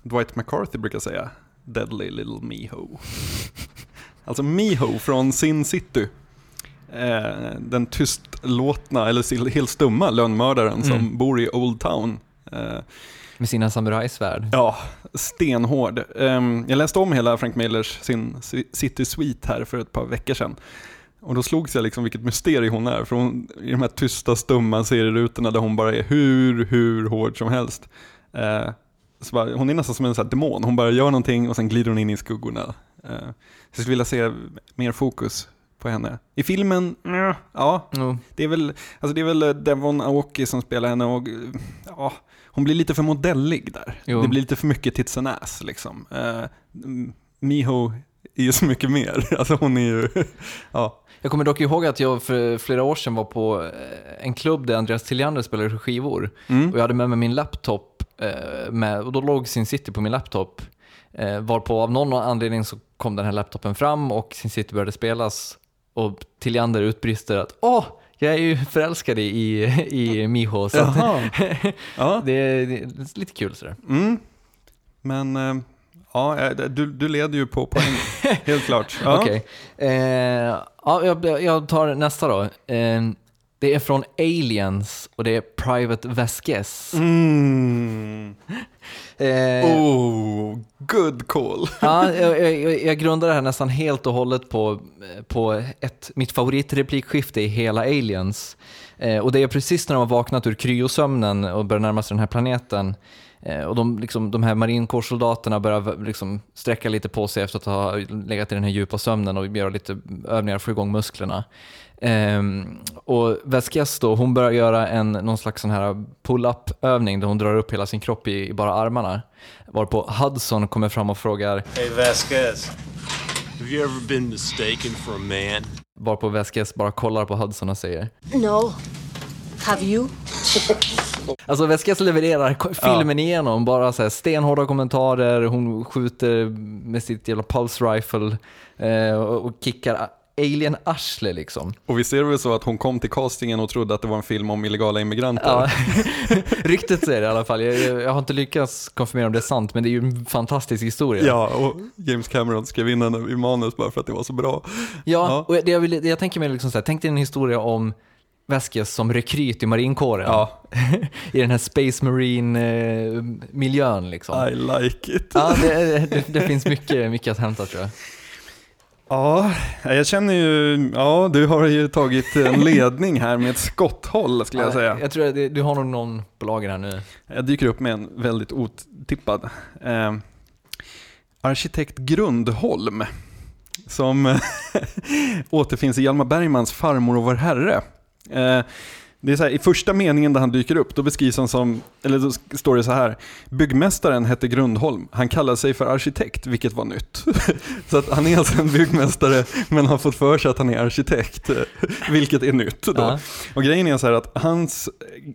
Dwight McCarthy brukar säga, Deadly Little Miho. alltså Miho från Sin City. Eh, den tystlåtna, eller helt stumma lönnmördaren som Mm. bor i Old Town. Eh, med sina samurajsvärd. ja, stenhård. Ehm, jag läste om hela Frank Millers sin City Suite här för ett par veckor sedan. Och då slogs jag liksom vilket mysterium hon är. För hon, i de här tysta, stumma serierutorna där hon bara är hur, hur hård som helst. Eh, så bara, hon är nästan som en sån här demon. Hon bara gör någonting och sen glider hon in i skuggorna. Eh, så jag skulle vilja se mer fokus på henne. I filmen, nja, ja, Mm. det är väl, alltså det är väl eh, Devon Aoki som spelar henne och eh, ja, hon blir lite för modellig där. Jo. Det blir lite för mycket tits and ass liksom. Eh, mm, Miho är ju så mycket mer. Alltså hon är ju, ja. Jag kommer dock ihåg att jag för flera år sedan var på eh, en klubb där Andreas Tilliander spelade skivor. Mm. Och jag hade med mig min laptop eh, med, och då låg Sin City på min laptop. Eh, varpå av någon anledning så kom den här laptopen fram och Sin City började spelas. Och Tilliander utbrister att åh, jag är ju förälskad i, i Miho. Så. Ja. det, är, det är lite kul sådär. Mm. Men eh, ja, eh, du, du leder ju på poäng, helt klart. Ja. Okej. Eh, ja, jag, jag tar nästa då. Eh, det är från Aliens och det är Private Vasquez. Mm. Eh, Oh, good call. Ja, jag, jag, jag grundar det här nästan helt och hållet på, på ett, mitt favoritreplikskifte i hela Aliens. Eh, och det är precis när de har vaknat ur kryosömnen och börjar närma sig den här planeten. Eh, och de, liksom, de här marinkårssoldaterna börjar liksom sträcka lite på sig efter att ha legat i den här djupa sömnen och göra lite övningar för att få igång musklerna. Ehm, och Vasquez då, hon börjar göra en, någon slags sån här pull-up övning där hon drar upp hela sin kropp i, i bara armarna. Varpå Hudson kommer fram och frågar, Hey Vasquez, have you ever been mistaken for a man? varpå Vasquez bara kollar på Hudson och säger No. Have you? Alltså Vasquez levererar filmen igenom, bara så här stenhårda kommentarer, hon skjuter med sitt jävla pulse rifle eh, och, kickar alien-arsle liksom. Och vi ser väl så att hon kom till castingen och trodde att det var en film om illegala immigranter. Ja, ryktet säger det i alla fall. Jag, jag, har inte lyckats konfirmera om det är sant, men det är ju en fantastisk historia. Ja, och James Cameron skrev in den i manus bara för att det var så bra. Ja, Ja. och det jag, vill, jag tänker mig liksom så här, tänk dig en historia om Vasquez som rekryt i marinkåren. Ja. I den här Space Marine-miljön liksom. I like it. Ja, det, det, det finns mycket, mycket att hämta tror jag. Ja, jag känner ju, ja du har ju tagit en ledning här med ett skotthåll skulle jag säga. Jag tror att du har nog någon på lager här nu. Jag dyker upp med en väldigt otippad. Eh, arkitekt Grundholm, som återfinns i Hjalmar Bergmans Farmor och vår Herre. Uh, det är så här, I första meningen där han dyker upp, då beskrivs han som, eller då står det så här. Byggmästaren hette Grundholm. Han kallade sig för arkitekt, vilket var nytt. så att han är alltså en byggmästare, men har fått för sig att han är arkitekt, vilket är nytt. Då. Ja. Och grejen är så här att hans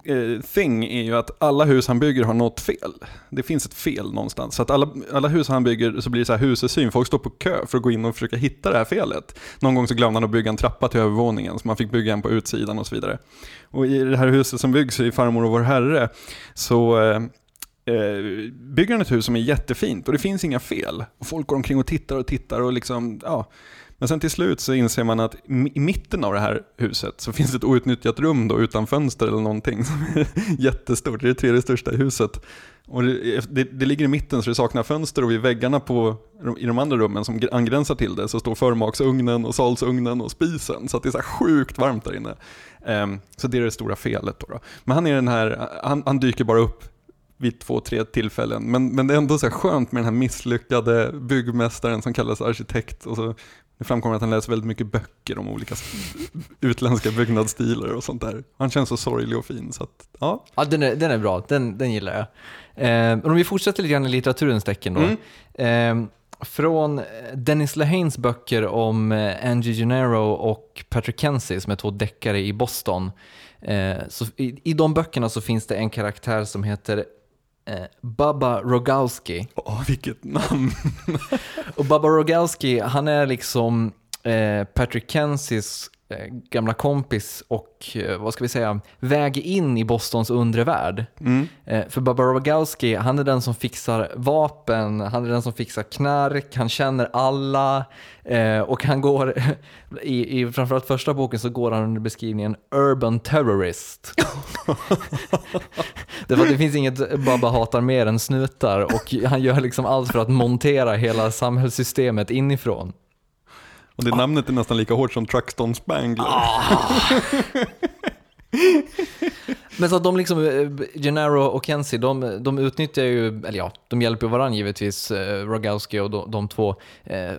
eh, thing är ju att alla hus han bygger har något fel. Det finns ett fel någonstans. Så att alla, alla hus han bygger så blir det så här husesyn. Folk står på kö för att gå in och försöka hitta det här felet. Någon gång så glömde han att bygga en trappa till övervåningen, så man fick bygga en på utsidan och så vidare. Och i det här huset som byggs i Farmor och vår Herre så eh, eh bygger han ett hus som är jättefint och det finns inga fel. Och folk går omkring och tittar och tittar och liksom, ja. Men sen till slut så inser man att i mitten av det här huset så finns det ett outnyttjat rum då utan fönster eller någonting som är jättestort. Det är det tredje största i huset. Och det, det, det ligger i mitten så det saknar fönster och vid väggarna på, i de andra rummen som angränsar till det så står förmaksugnen och salsugnen och spisen. Så att det är så här sjukt varmt där inne. Ehm, så det är det stora felet då. då. Men han är den här, han, han dyker bara upp vid två, tre tillfällen. Men, men det är ändå så skönt med den här misslyckade byggmästaren som kallas arkitekt. Och så, det framkommer att han läser väldigt mycket böcker om olika utländska byggnadsstilar och sånt där. Han känns så sorglig och fin. Så att, ja. Ja, den är, den är bra, den, den gillar jag. Eh, om vi fortsätter lite grann i litteraturens tecken då. Mm. Eh, från Dennis Lehanes böcker om eh, Angie Gennaro och Patrick Kenzie som är två deckare i Boston. Eh, så i, I de böckerna så finns det en karaktär som heter eh, Baba Rogowski. Åh, vilket namn. Och Baba Rogowski, han är liksom eh, Patrick Kenzies eh, gamla kompis och, eh, vad ska vi säga, väg in i Bostons undre värld. Mm. Eh, för Baba Rogowski, han är den som fixar vapen, han är den som fixar knark, han känner alla eh, och han går, i, i framförallt första boken så går han under beskrivningen urban terrorist. Därför att det finns inget Baba hatar mer än snutar och han gör liksom allt för att montera hela samhällssystemet inifrån. Och det namnet är nästan lika hårt som Truxton Spangler. Men så att de liksom, eh, Gennaro och Kenzie, de, de utnyttjar ju, eller ja, de hjälper varandra givetvis, eh, Rogowski och de, de två. Eh,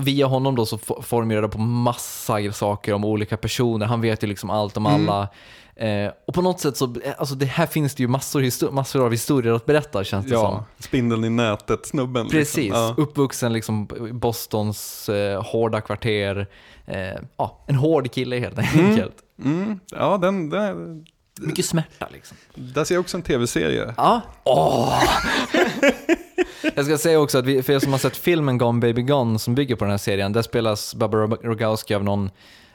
via honom då så får de ju reda på massa saker om olika personer, han vet ju liksom allt om alla. Eh, och på något sätt så, eh, alltså det här finns det ju massor, massor av historier att berätta känns det som. Ja, spindeln i nätet, snubben. Precis, Liksom. Ja. uppvuxen liksom Bostons eh, hårda kvarter. Eh, ja, en hård kille helt enkelt. Mm, ja, den, den, Mycket smärta liksom. där ser jag också en tv-serie. Ja. Åh! Jag ska säga också att vi, för er som har sett filmen Gone Baby Gone som bygger på den här serien, där spelas Barbara Rogowski av någon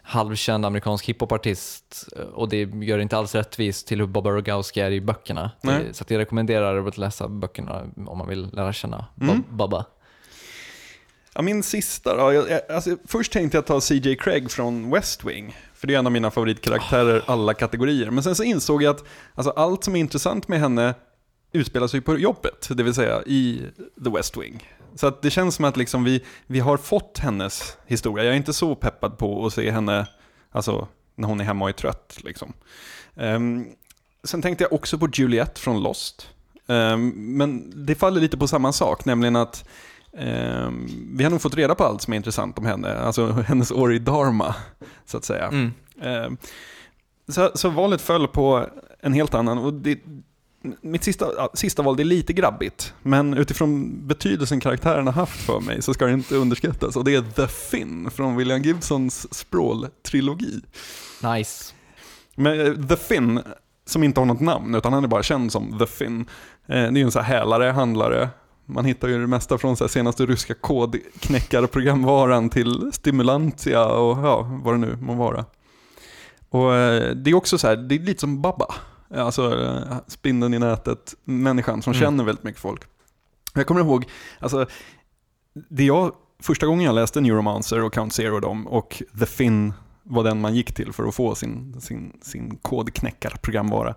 halvkänd amerikansk hiphopartist och det gör inte alls rättvist till hur Barbara Rogowski är i böckerna. Nej. Det, så jag rekommenderar att läsa böckerna om man vill lära känna Mm. Bob- Baba. Ja, min sista då. Jag, jag, alltså, först tänkte jag ta CJ Craig från West Wing. För det är en av mina favoritkaraktärer alla kategorier. Men sen så insåg jag att alltså, allt som är intressant med henne utspelar sig på jobbet. Det vill säga i The West Wing. Så att det känns som att liksom vi, vi har fått hennes historia. Jag är inte så peppad på att se henne alltså, när hon är hemma och är trött. Liksom. Ehm, sen tänkte jag också på Juliette från Lost. Ehm, men det faller lite på samma sak, nämligen att ehm, vi har nog fått reda på allt som är intressant om henne. Alltså hennes år i Dharma, så att säga. Mm. Så, så valet föll på en helt annan. Och det, mitt sista, ja, sista val det är lite grabbigt, men utifrån betydelsen karaktären har haft för mig så ska det inte underskattas. Och det är The Finn från William Gibsons Sprawl-trilogi. Nice. Men eh, The Finn, som inte har något namn, utan han är bara känd som The Finn. Eh, Det är ju en sån här hälare, handlare, Man hittar ju det mesta från så här senaste ryska kodknäckarprogramvaran till stimulantia och ja, vad det nu må vara. Och eh, det är också så här, det är lite som Babba. Alltså eh, spindeln i nätet, människan som Mm. känner väldigt mycket folk. Jag kommer ihåg, alltså, det jag, första gången jag läste Neuromancer och Count Zero och dem och The Finn var den man gick till för att få sin, sin, sin kodknäckarprogramvara.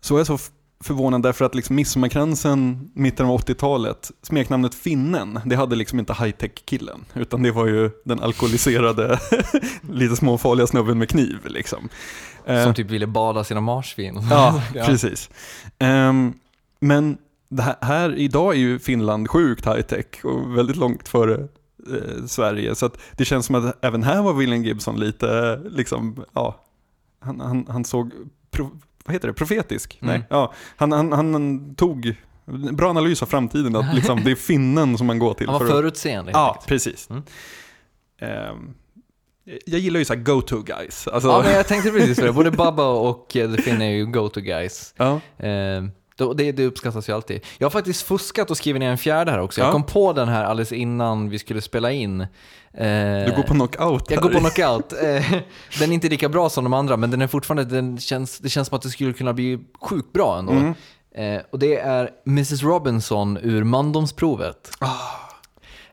Så jag så f- förvånad därför att liksom Midsommarkransen, mitten av 80-talet, smeknamnet Finnen, det hade liksom inte high-tech-killen, utan det var ju den alkoholiserade, lite småfarliga snubben med kniv liksom. Eh, Som typ ville bada sina marsvin. Ja, precis. Ehm, men det här, här idag är ju Finland sjukt high-tech och väldigt långt före eh, Sverige. Så att det känns som att även här var William Gibson lite, liksom, ja, han, han, han såg, pro, vad heter det, profetisk? Mm. Nej, ja, han, han, han tog, bra analys av framtiden, att liksom, det är finnen som man går till. Han var för att- förutseende Ja, precis. Mm. Ehm, jag gillar ju så här go-to guys. Alltså, Ja, men jag tänkte precis på det. Både Bubba och The Finn är ju go-to guys. ja. Eh, det, det uppskattas ju alltid. Jag har faktiskt fuskat och skrivit ner en fjärde här också. Jag Ja. kom på den här alldeles innan vi skulle spela in. Eh, Du går på knockout Jag går på knockout. Eh, den är inte lika bra som de andra, men den är fortfarande, den känns, det känns som att det skulle kunna bli sjukt bra ändå. Mm. Eh, och det är Mrs Robinson ur mandomsprovet.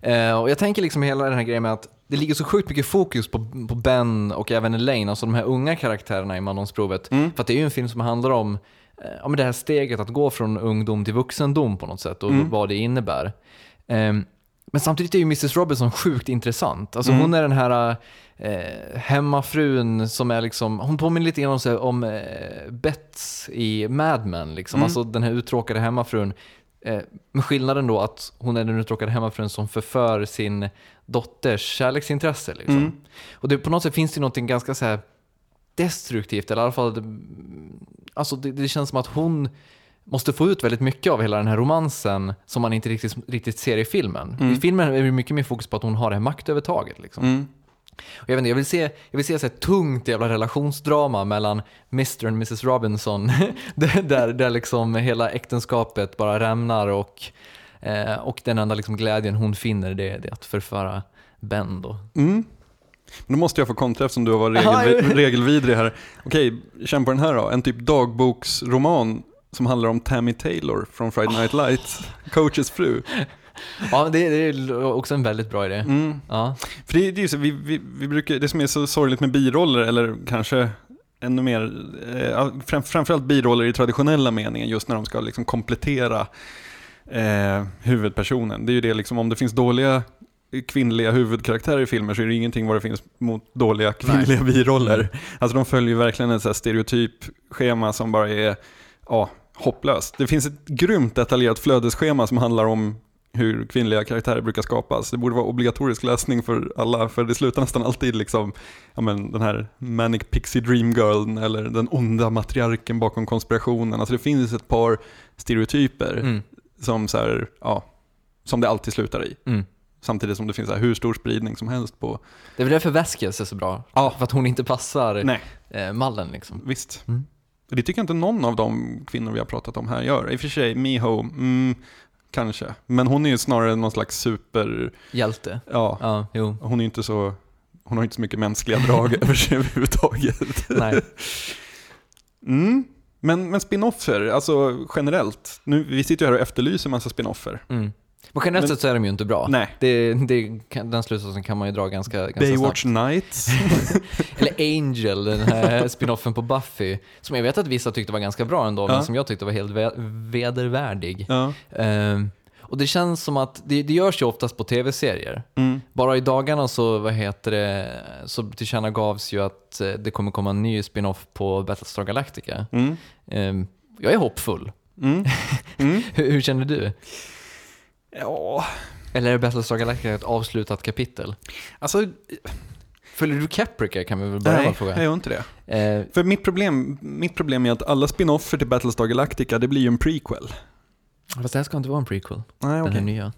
Eh, och jag tänker liksom hela den här grejen med att det ligger så sjukt mycket fokus på, på Ben och även Elaine, alltså de här unga karaktärerna i mandomsprovet. För att det är ju en film som handlar om eh, ja, men det här steget att gå från ungdom till vuxendom på något sätt och vad det innebär. Ehm, men samtidigt är ju Mrs Robinson sjukt intressant. Alltså hon är den här eh, hemmafrun som är liksom, hon påminner lite grann om, om eh, Bets i Mad Men, liksom. alltså den här uttråkade hemmafrun. Eh, med skillnaden då att hon är den uttråkade hemmafrun som förför sin dotters kärleksintresse. Liksom. Och det, på något sätt finns det något ganska så här destruktivt, eller i alla fall, alltså det, det känns som att hon måste få ut väldigt mycket av hela den här romansen som man inte riktigt, riktigt ser i filmen. I filmen är det mycket mer fokus på att hon har det här maktövertaget. Liksom. Mm. Och jag, vet inte, jag vill se, jag vill se så här tungt jävla relationsdrama mellan Mr och Mrs Robinson, där, där, liksom hela äktenskapet bara rämnar och, eh, och den enda liksom glädjen hon finner det, är att förföra Ben då. Mm. Men då måste jag få kontra eftersom du Aha, regel, regelvidrig här. Okej, känn på den här då. En typ dagboksroman som handlar om Tammy Taylor från Friday Night Lights, coaches fru. Ja, det, det är också en väldigt bra idé. Mm. Ja. För det, det är ju så, vi, vi, vi brukar, det som är så sorgligt med biroller, eller kanske ännu mer, eh, fram, framförallt biroller i traditionella meningen, just när de ska liksom komplettera eh, huvudpersonen. Det är ju det liksom, om det finns dåliga kvinnliga huvudkaraktärer i filmer så är det ingenting vad det finns mot dåliga kvinnliga biroller. Alltså de följer verkligen ett så här stereotypschema som bara är ja, hopplöst. Det finns ett grymt detaljerat flödesschema som handlar om hur kvinnliga karaktärer brukar skapas. Det borde vara obligatorisk läsning för alla, för det slutar nästan alltid liksom, ja men den här Manic Pixie Dream Girl eller den onda matriarken bakom konspirationen. Alltså det finns ett par stereotyper Mm. som så här, ja, som det alltid slutar i. Mm. Samtidigt som det finns så här hur stor spridning som helst på, Det är väl därför Vasquez är så bra. Ja. För att hon inte passar nej, eh, mallen liksom. visst. Mm. Det tycker jag inte någon av de kvinnor vi har pratat om här gör. I och för sig, Miho, mm, kanske. Men hon är ju snarare någon slags super, Hjälte. ja, Ja, jo. hon är inte så, hon har inte så mycket mänskliga drag över sig överhuvudtaget. Nej. Mm. Men, men spin-offer, alltså generellt. Nu, vi sitter ju här och efterlyser massa spin-offer. Mm. Men generellt sett så är de ju inte bra. Nej. Det, det, kan- den slutsatsen kan man ju dra ganska, ganska Baywatch snabbt. Nights. Eller Angel, den här spinoffen på Buffy. Som jag vet att vissa tyckte var ganska bra ändå, Ja. men som jag tyckte var helt ve- vedervärdig. ja. Ehm, och det känns som att, det, det görs ju oftast på tv-serier. Mm. Bara i dagarna så, vad heter det, så tillkännagavs ju att eh, det kommer komma en ny spin-off på Battlestar Galactica. Mm. Ehm, jag är hoppfull. Mm. Mm. Hur, hur känner du? Ja, Eller är Battlestar Galactica ett avslutat kapitel? alltså Följer du Caprica kan vi väl börja med nej, att fråga? jag gör inte det. Eh, För mitt problem, mitt problem är att alla spin-offer till Battlestar Galactica, det blir ju en prequel. fast det här ska inte vara en prequel, Nej, den okej. här nya.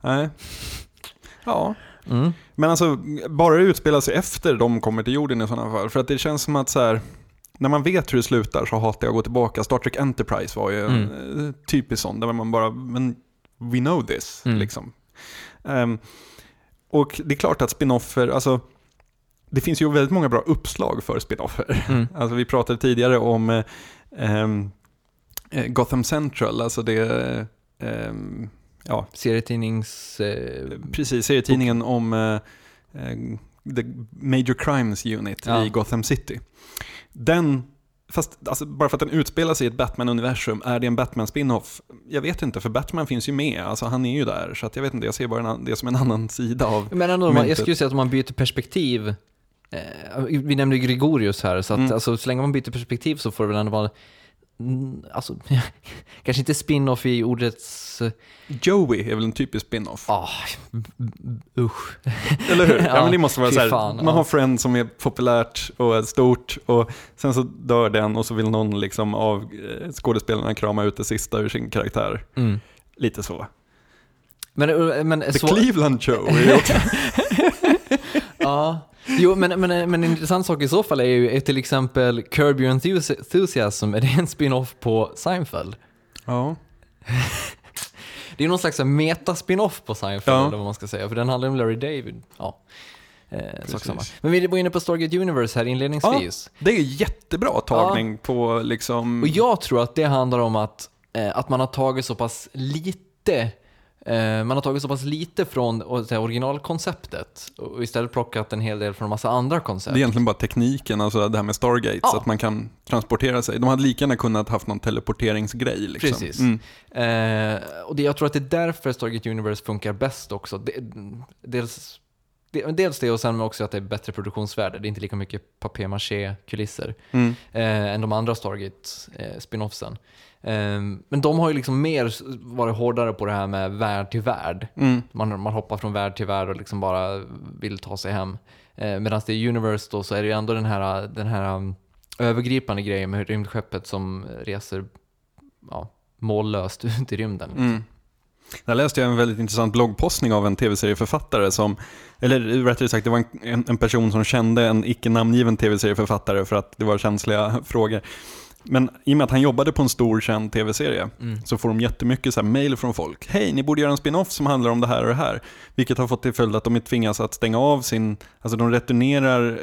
Nej. Ja, Mm. men alltså bara det utspelar sig efter de kommer till jorden i sådana fall. För att det känns som att så här, när man vet hur det slutar så hatar jag att gå tillbaka. Star Trek Enterprise var ju Mm. eh, typisk sån, där man bara, men we know this. Mm. Liksom. Ehm, och det är klart att spinoffer, alltså det finns ju väldigt många bra uppslag för spinoffer. Mm. Alltså vi pratade tidigare om eh, Gotham Central, alltså det, ehm, ja, Serietidnings... Eh, precis, serietidningen om eh, The Major Crimes Unit Ja. i Gotham City. Den, fast alltså, bara för att den utspelar sig i ett Batman-universum, är det en Batman-spin-off? Jag vet inte, för Batman finns ju med, alltså han är ju där, så att jag vet inte, jag ser bara en, det som en annan sida av... Men ändå, man, jag myntet. skulle säga att om man byter perspektiv, eh, vi nämnde ju Gregorius här, så att Mm. alltså, så länge man byter perspektiv så får det väl ändå vara, alltså, kanske inte spin-off i ordets, eh, Joey är väl en typisk spin-off? ah, usch. Eller hur? Ja, Ja, men det måste vara så här, fan, man ja. har Friends som är populärt och är stort och sen så dör den och så vill någon liksom av eh, skådespelarna krama ut det sista ur sin karaktär. Mm. Lite så. Men, eh, men The så, Cleveland Show är ju också... ja. Jo, men, men, men en intressant sak i så fall är ju är till exempel Curb Your Enthusi- Enthusiasm, är det en spin-off på Seinfeld? ja. Det är någon slags meta-spin-off på Seinfeld, Ja. eller vad man ska säga, för den handlar om Larry David. Ja. Eh. Men vi var inne på Stargate Universe här inledningsvis. Det är jättebra tagning på liksom... Och jag tror att det handlar om att, eh, att man har tagit så pass lite man har tagit så pass lite från originalkonceptet och istället plockat en hel del från en massa andra koncept. Det är egentligen bara tekniken, alltså det här med Stargate, Ja. så att man kan transportera sig. De hade lika gärna kunnat haft någon teleporteringsgrej. Liksom. Precis. Mm. Eh, och det, jag tror att det är därför Stargate Universe funkar bäst också. Det, dels, det, dels det och sen också att det är bättre produktionsvärde. Det är inte lika mycket papier-maché-kulisser Mm. eh, än de andra Stargate-spinoffsen. Eh, men de har ju liksom mer varit hårdare på det här med värld till värld. Mm. Man, man hoppar från värld till värld och liksom bara vill ta sig hem. Eh, Medan det är Universe då så är det ju ändå den här, den här um, övergripande grejen med rymdskeppet som reser ja, mållöst ut i rymden. liksom. Mm. Där läste jag en väldigt intressant bloggpostning av en tv-serieförfattare som, eller rättare sagt det var en, en, person som kände en icke namngiven tv-serieförfattare för att det var känsliga frågor. Men i och med att han jobbade på en stor känd tv-serie Mm. så får de jättemycket så här mail från folk. Hej, ni borde göra en spin-off som handlar om det här och det här. Vilket har fått till följd att de tvingas att stänga av sin, alltså de returnerar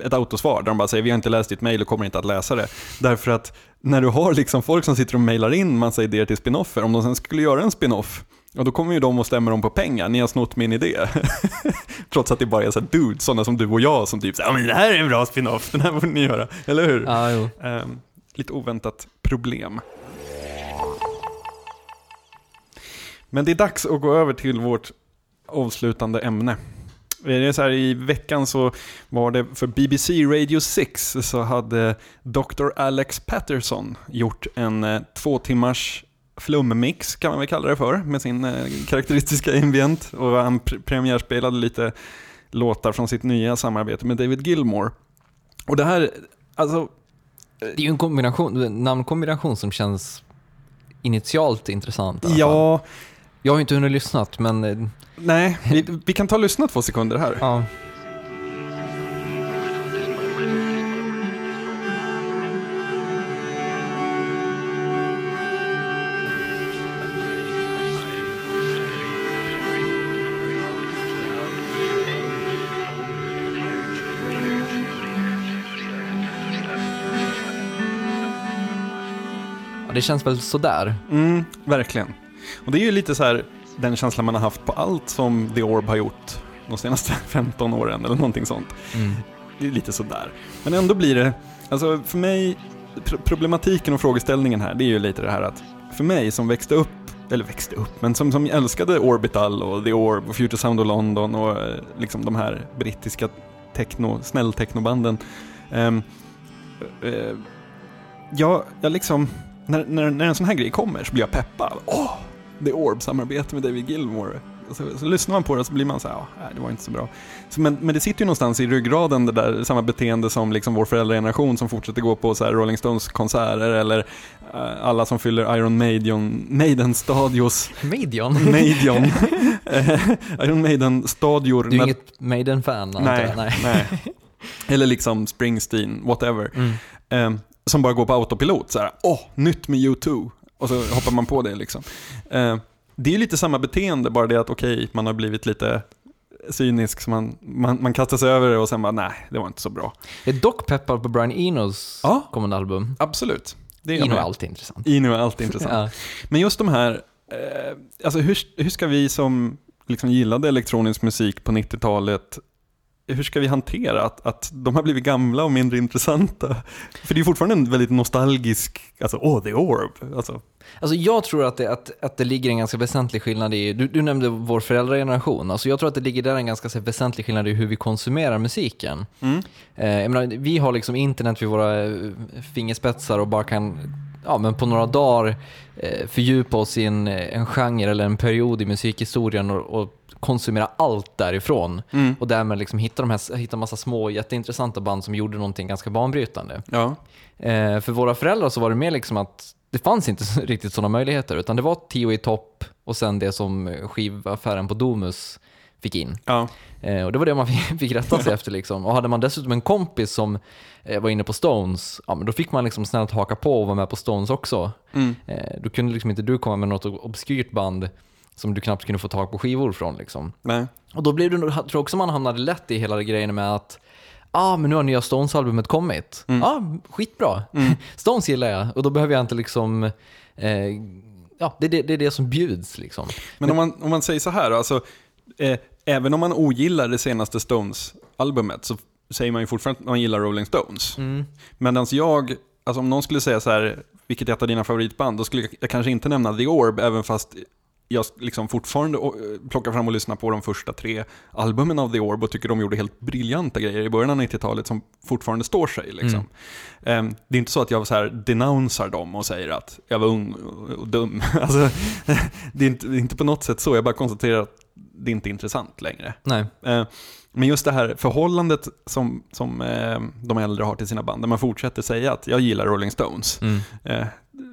eh, ett autosvar där de bara säger vi har inte läst ditt mail och kommer inte att läsa det. Därför att när du har liksom folk som sitter och mailar in massa idéer till spin-offer, om de sen skulle göra en spin-off, och då kommer ju de och stämmer dem på pengar, ni har snott min idé. Trots att det bara är så här dudes, sådana som du och jag som typ säger ja men det här är en bra spin-off, den här borde ni göra, eller hur? Ja, jo. Lite oväntat problem. Men det är dags att gå över till vårt avslutande ämne. Det är så här, I veckan så var det för BBC Radio 6 så hade Dr. Alex Patterson gjort en eh, två timmars flummix kan man väl kalla det för med sin eh, karaktäristiska ambient och han premiärspelade lite låtar från sitt nya samarbete med David Gilmore. Och det här, alltså det är ju en kombination, namnkombination som känns initialt intressant. i alla fall. Ja, Jag har ju inte hunnit lyssnat, men eh, nej, vi, vi kan ta och lyssna två sekunder här. ja. Det känns väl sådär. Mm, verkligen. Och det är ju lite så här den känslan man har haft på allt som The Orb har gjort de senaste 15 åren eller någonting sånt. Mm. Det är lite sådär. Men ändå blir det, alltså för mig, pr- problematiken och frågeställningen här, det är ju lite det här att för mig som växte upp, eller växte upp, men som, som älskade Orbital och The Orb och Future Sound of London och eh, liksom de här brittiska techno, snäll-technobanden. Um, uh, jag, jag liksom, när, när, när en sån här grej kommer så blir jag peppad. Åh, The Orb, samarbete med David Gilmore. Så, så lyssnar man på det så blir man så här, ja, nej, det var inte så bra. Så, men, men det sitter ju någonstans i ryggraden det där, samma beteende som liksom vår föräldrageneration som fortsätter gå på så här Rolling Stones-konserter eller eh, alla som fyller Iron Maiden, Maiden-stadios? Maiden, eh, Iron Maiden-stadior. Du är när- inget Maiden-fan nej? Nej. nej. Eller liksom Springsteen, whatever. Mm. Eh, som bara går på autopilot så här, åh, nytt med U2. Och så hoppar man på det liksom. Eh, det är ju lite samma beteende, bara det att okej, man har blivit lite cynisk, så man, man, man kastar sig över det och sen bara nej, det var inte så bra. Jag är dock peppad på Brian Enos Ja. kommande album. Absolut. Det är Eno är alltid intressant. Ino är alltid intressant. Ja. Men just de här, eh, alltså hur, hur ska vi som liksom gillade elektronisk musik på 90-talet, hur ska vi hantera att, att de har blivit gamla och mindre intressanta? För det är fortfarande en väldigt nostalgisk, alltså åh, The Orb. Alltså, Alltså jag tror att det, att, att det ligger en ganska väsentlig skillnad i, du, du nämnde vår föräldrageneration, alltså jag tror att det ligger där en ganska så väsentlig skillnad i hur vi konsumerar musiken. Mm. Eh, menar, vi har liksom internet vid våra eh, fingerspetsar och bara kan ja, men på några dagar eh, fördjupa oss i en, en genre eller en period i musikhistorien och, och konsumera allt därifrån. Mm. Och därmed liksom hitta, de här, hitta massa små jätteintressanta band som gjorde någonting ganska banbrytande. ja. Eh, för våra föräldrar så var det mer liksom att det fanns inte riktigt sådana möjligheter, utan det var tio i topp och sen det som skivaffären på Domus fick in. Ja. Eh, och det var det man fick, rätta sig efter. Liksom. Och hade man dessutom en kompis som eh, var inne på Stones, ja, men då fick man liksom snällt haka på och vara med på Stones också. Mm. Eh, då kunde liksom inte du komma med något obskyrt band som du knappt kunde få tag på skivor från. Liksom. Nej. Och då blev det, nog- jag tror också man hamnade lätt i hela grejen med att ah, men nu har nya Stones-albumet kommit. Ja, ah, skitbra. Stones gillar jag och då behöver jag inte liksom, eh, ja, det, det, det är det som bjuds liksom. Men om man, om man säger så här, alltså, eh, även om man ogillar det senaste Stones-albumet så säger man ju fortfarande att man gillar Rolling Stones. Medan jag, alltså om någon skulle säga så här, vilket är ett av dina favoritband, då skulle jag, jag kanske inte nämna The Orb, även fast jag liksom fortfarande plockar fram och lyssnar på de första tre albumen av The Orb och tycker de gjorde helt briljanta grejer i början av 90-talet som fortfarande står sig. Liksom. Ehm, det är inte så att jag så här denounsar dem och säger att jag var ung och- dum. Alltså, det, är inte, det är inte på något sätt så, jag bara konstaterar att det inte är intressant längre. Nej. Men just det här förhållandet som, som eh, de äldre har till sina band, där man fortsätter säga att jag gillar Rolling Stones. Mm. Eh,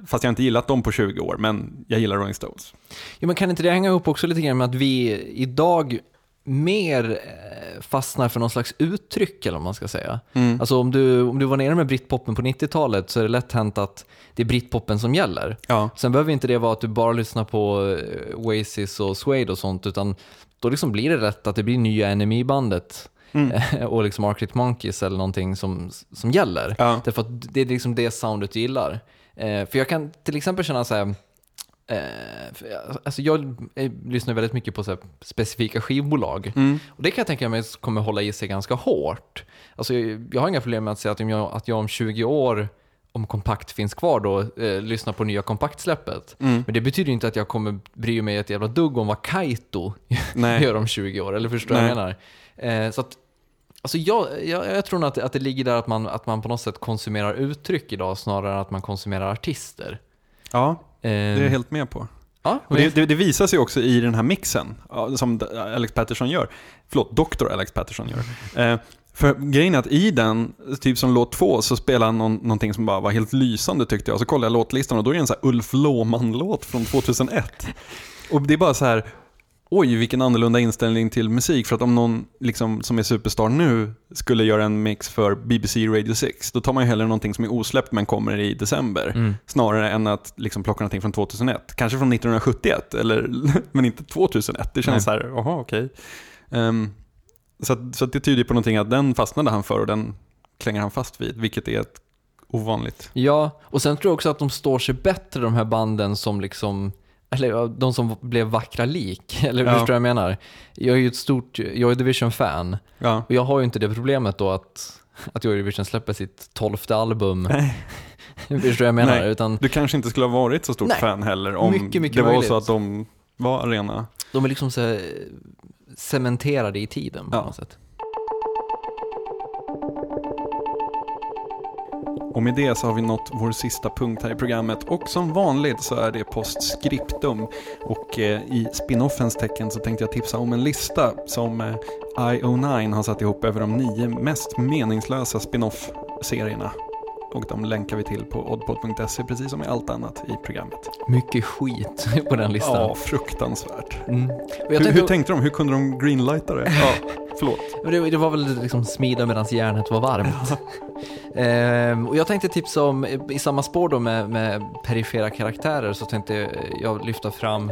Fast jag inte gillat dem på 20 år, men jag gillar Rolling Stones. Ja, men kan inte det hänga ihop också lite grann med att vi idag mer eh, fastnar för någon slags uttryck eller vad man ska säga. Mm. Alltså om du, om du var nere med britpopen på 90-talet så är det lätt hänt att det är britpopen som gäller. Ja. Sen behöver inte det vara att du bara lyssnar på eh, Oasis och Suede och sånt, utan då liksom blir det rätt att det blir nya NME-bandet Mm. och liksom Arctic Monkeys eller någonting som, som gäller. Ja. Därför att det är liksom det soundet du gillar. Eh, för jag kan till exempel känna så här, eh, alltså jag eh, lyssnar väldigt mycket på så här specifika skivbolag. Mm. Och det kan jag tänka mig kommer hålla i sig ganska hårt. Alltså jag, jag har inga problem med att säga att om jag, att jag om 20 år om kompakt finns kvar då, eh, lyssna på nya kompaktsläppet. Mm. Men det betyder inte att jag kommer bry mig ett jävla dugg om vad Kaito gör om 20 år, eller förstår du vad jag menar? Eh, så att, alltså jag, jag, jag tror nog att, att det ligger där att man, att man på något sätt konsumerar uttryck idag snarare än att man konsumerar artister. Ja, Eh, det är jag helt med på. ja, Och det, det, det visar sig också i den här mixen som Alex Patterson gör. Förlåt, Dr. Alex Patterson gör. För grejen är att i den, typ som låt två, så spelar han någon, någonting som bara var helt lysande tyckte jag. Så kollade jag låtlistan och då är det en sån här Ulf Låman-låt från 2001. Och det är bara så här, oj vilken annorlunda inställning till musik. För att om någon liksom, som är superstar nu skulle göra en mix för BBC Radio 6, då tar man ju hellre någonting som är osläppt men kommer i december. Mm. Snarare än att liksom plocka någonting från 2001. Kanske från 1971, eller, men inte 2001. Det känns Nej. så här, jaha okej. Ehm, så att, så att det tyder på någonting att den fastnade han för och den klänger han fast vid, vilket är ett ovanligt. Ja, och sen tror jag också att de står sig bättre de här banden som liksom eller de som blev vackra lik, eller Ja. förstår du vad jag menar? Jag är ju ett stort Joy Division-fan Ja. och jag har ju inte det problemet då att, att Joy Division släpper sitt tolfte album. Förstår du vad jag menar? Nej. Utan Du kanske inte skulle ha varit så stort Nej. fan heller om Mycket, mycket det var möjligt. så att de var arena. de är liksom så här cementerade i tiden på Ja. något sätt. Och med det så har vi nått vår sista punkt här i programmet och som vanligt så är det postscriptum. Och eh, i spinoffens tecken så tänkte jag tipsa om en lista som eh, IO9 har satt ihop över de nio mest meningslösa spinoff-serierna. Och de länkar vi till på oddpod.se precis som i allt annat i programmet. Mycket skit på den listan. Ja, fruktansvärt. Mm. Hur, tänkte, hur tänkte de? Hur kunde de greenlighta det? Ja, förlåt. det, det var väl liksom smida medan järnet var varmt. Ehm, och jag tänkte tipsa om, i samma spår då med, med perifera karaktärer, så tänkte jag lyfta fram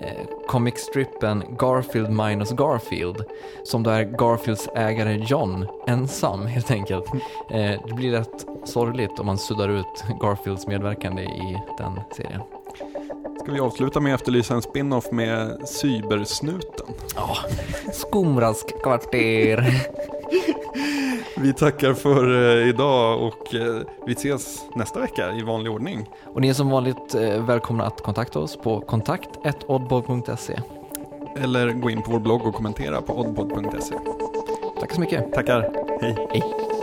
eh, comic-strippen Garfield minus Garfield, som då är Garfields ägare John, ensam helt enkelt. Eh, det blir rätt sorgligt om man suddar ut Garfields medverkande i den serien. Ska vi avsluta med att efterlysa en spin-off med Cybersnuten? Ja, Skumrask-kvarter. Vi tackar för eh, idag och eh, vi ses nästa vecka i vanlig ordning. Och ni är som vanligt eh, välkomna att kontakta oss på kontakt.oddboy.se. Eller gå in på vår blogg och kommentera på oddpod.se. Tack så mycket. Tackar, hej. Hej.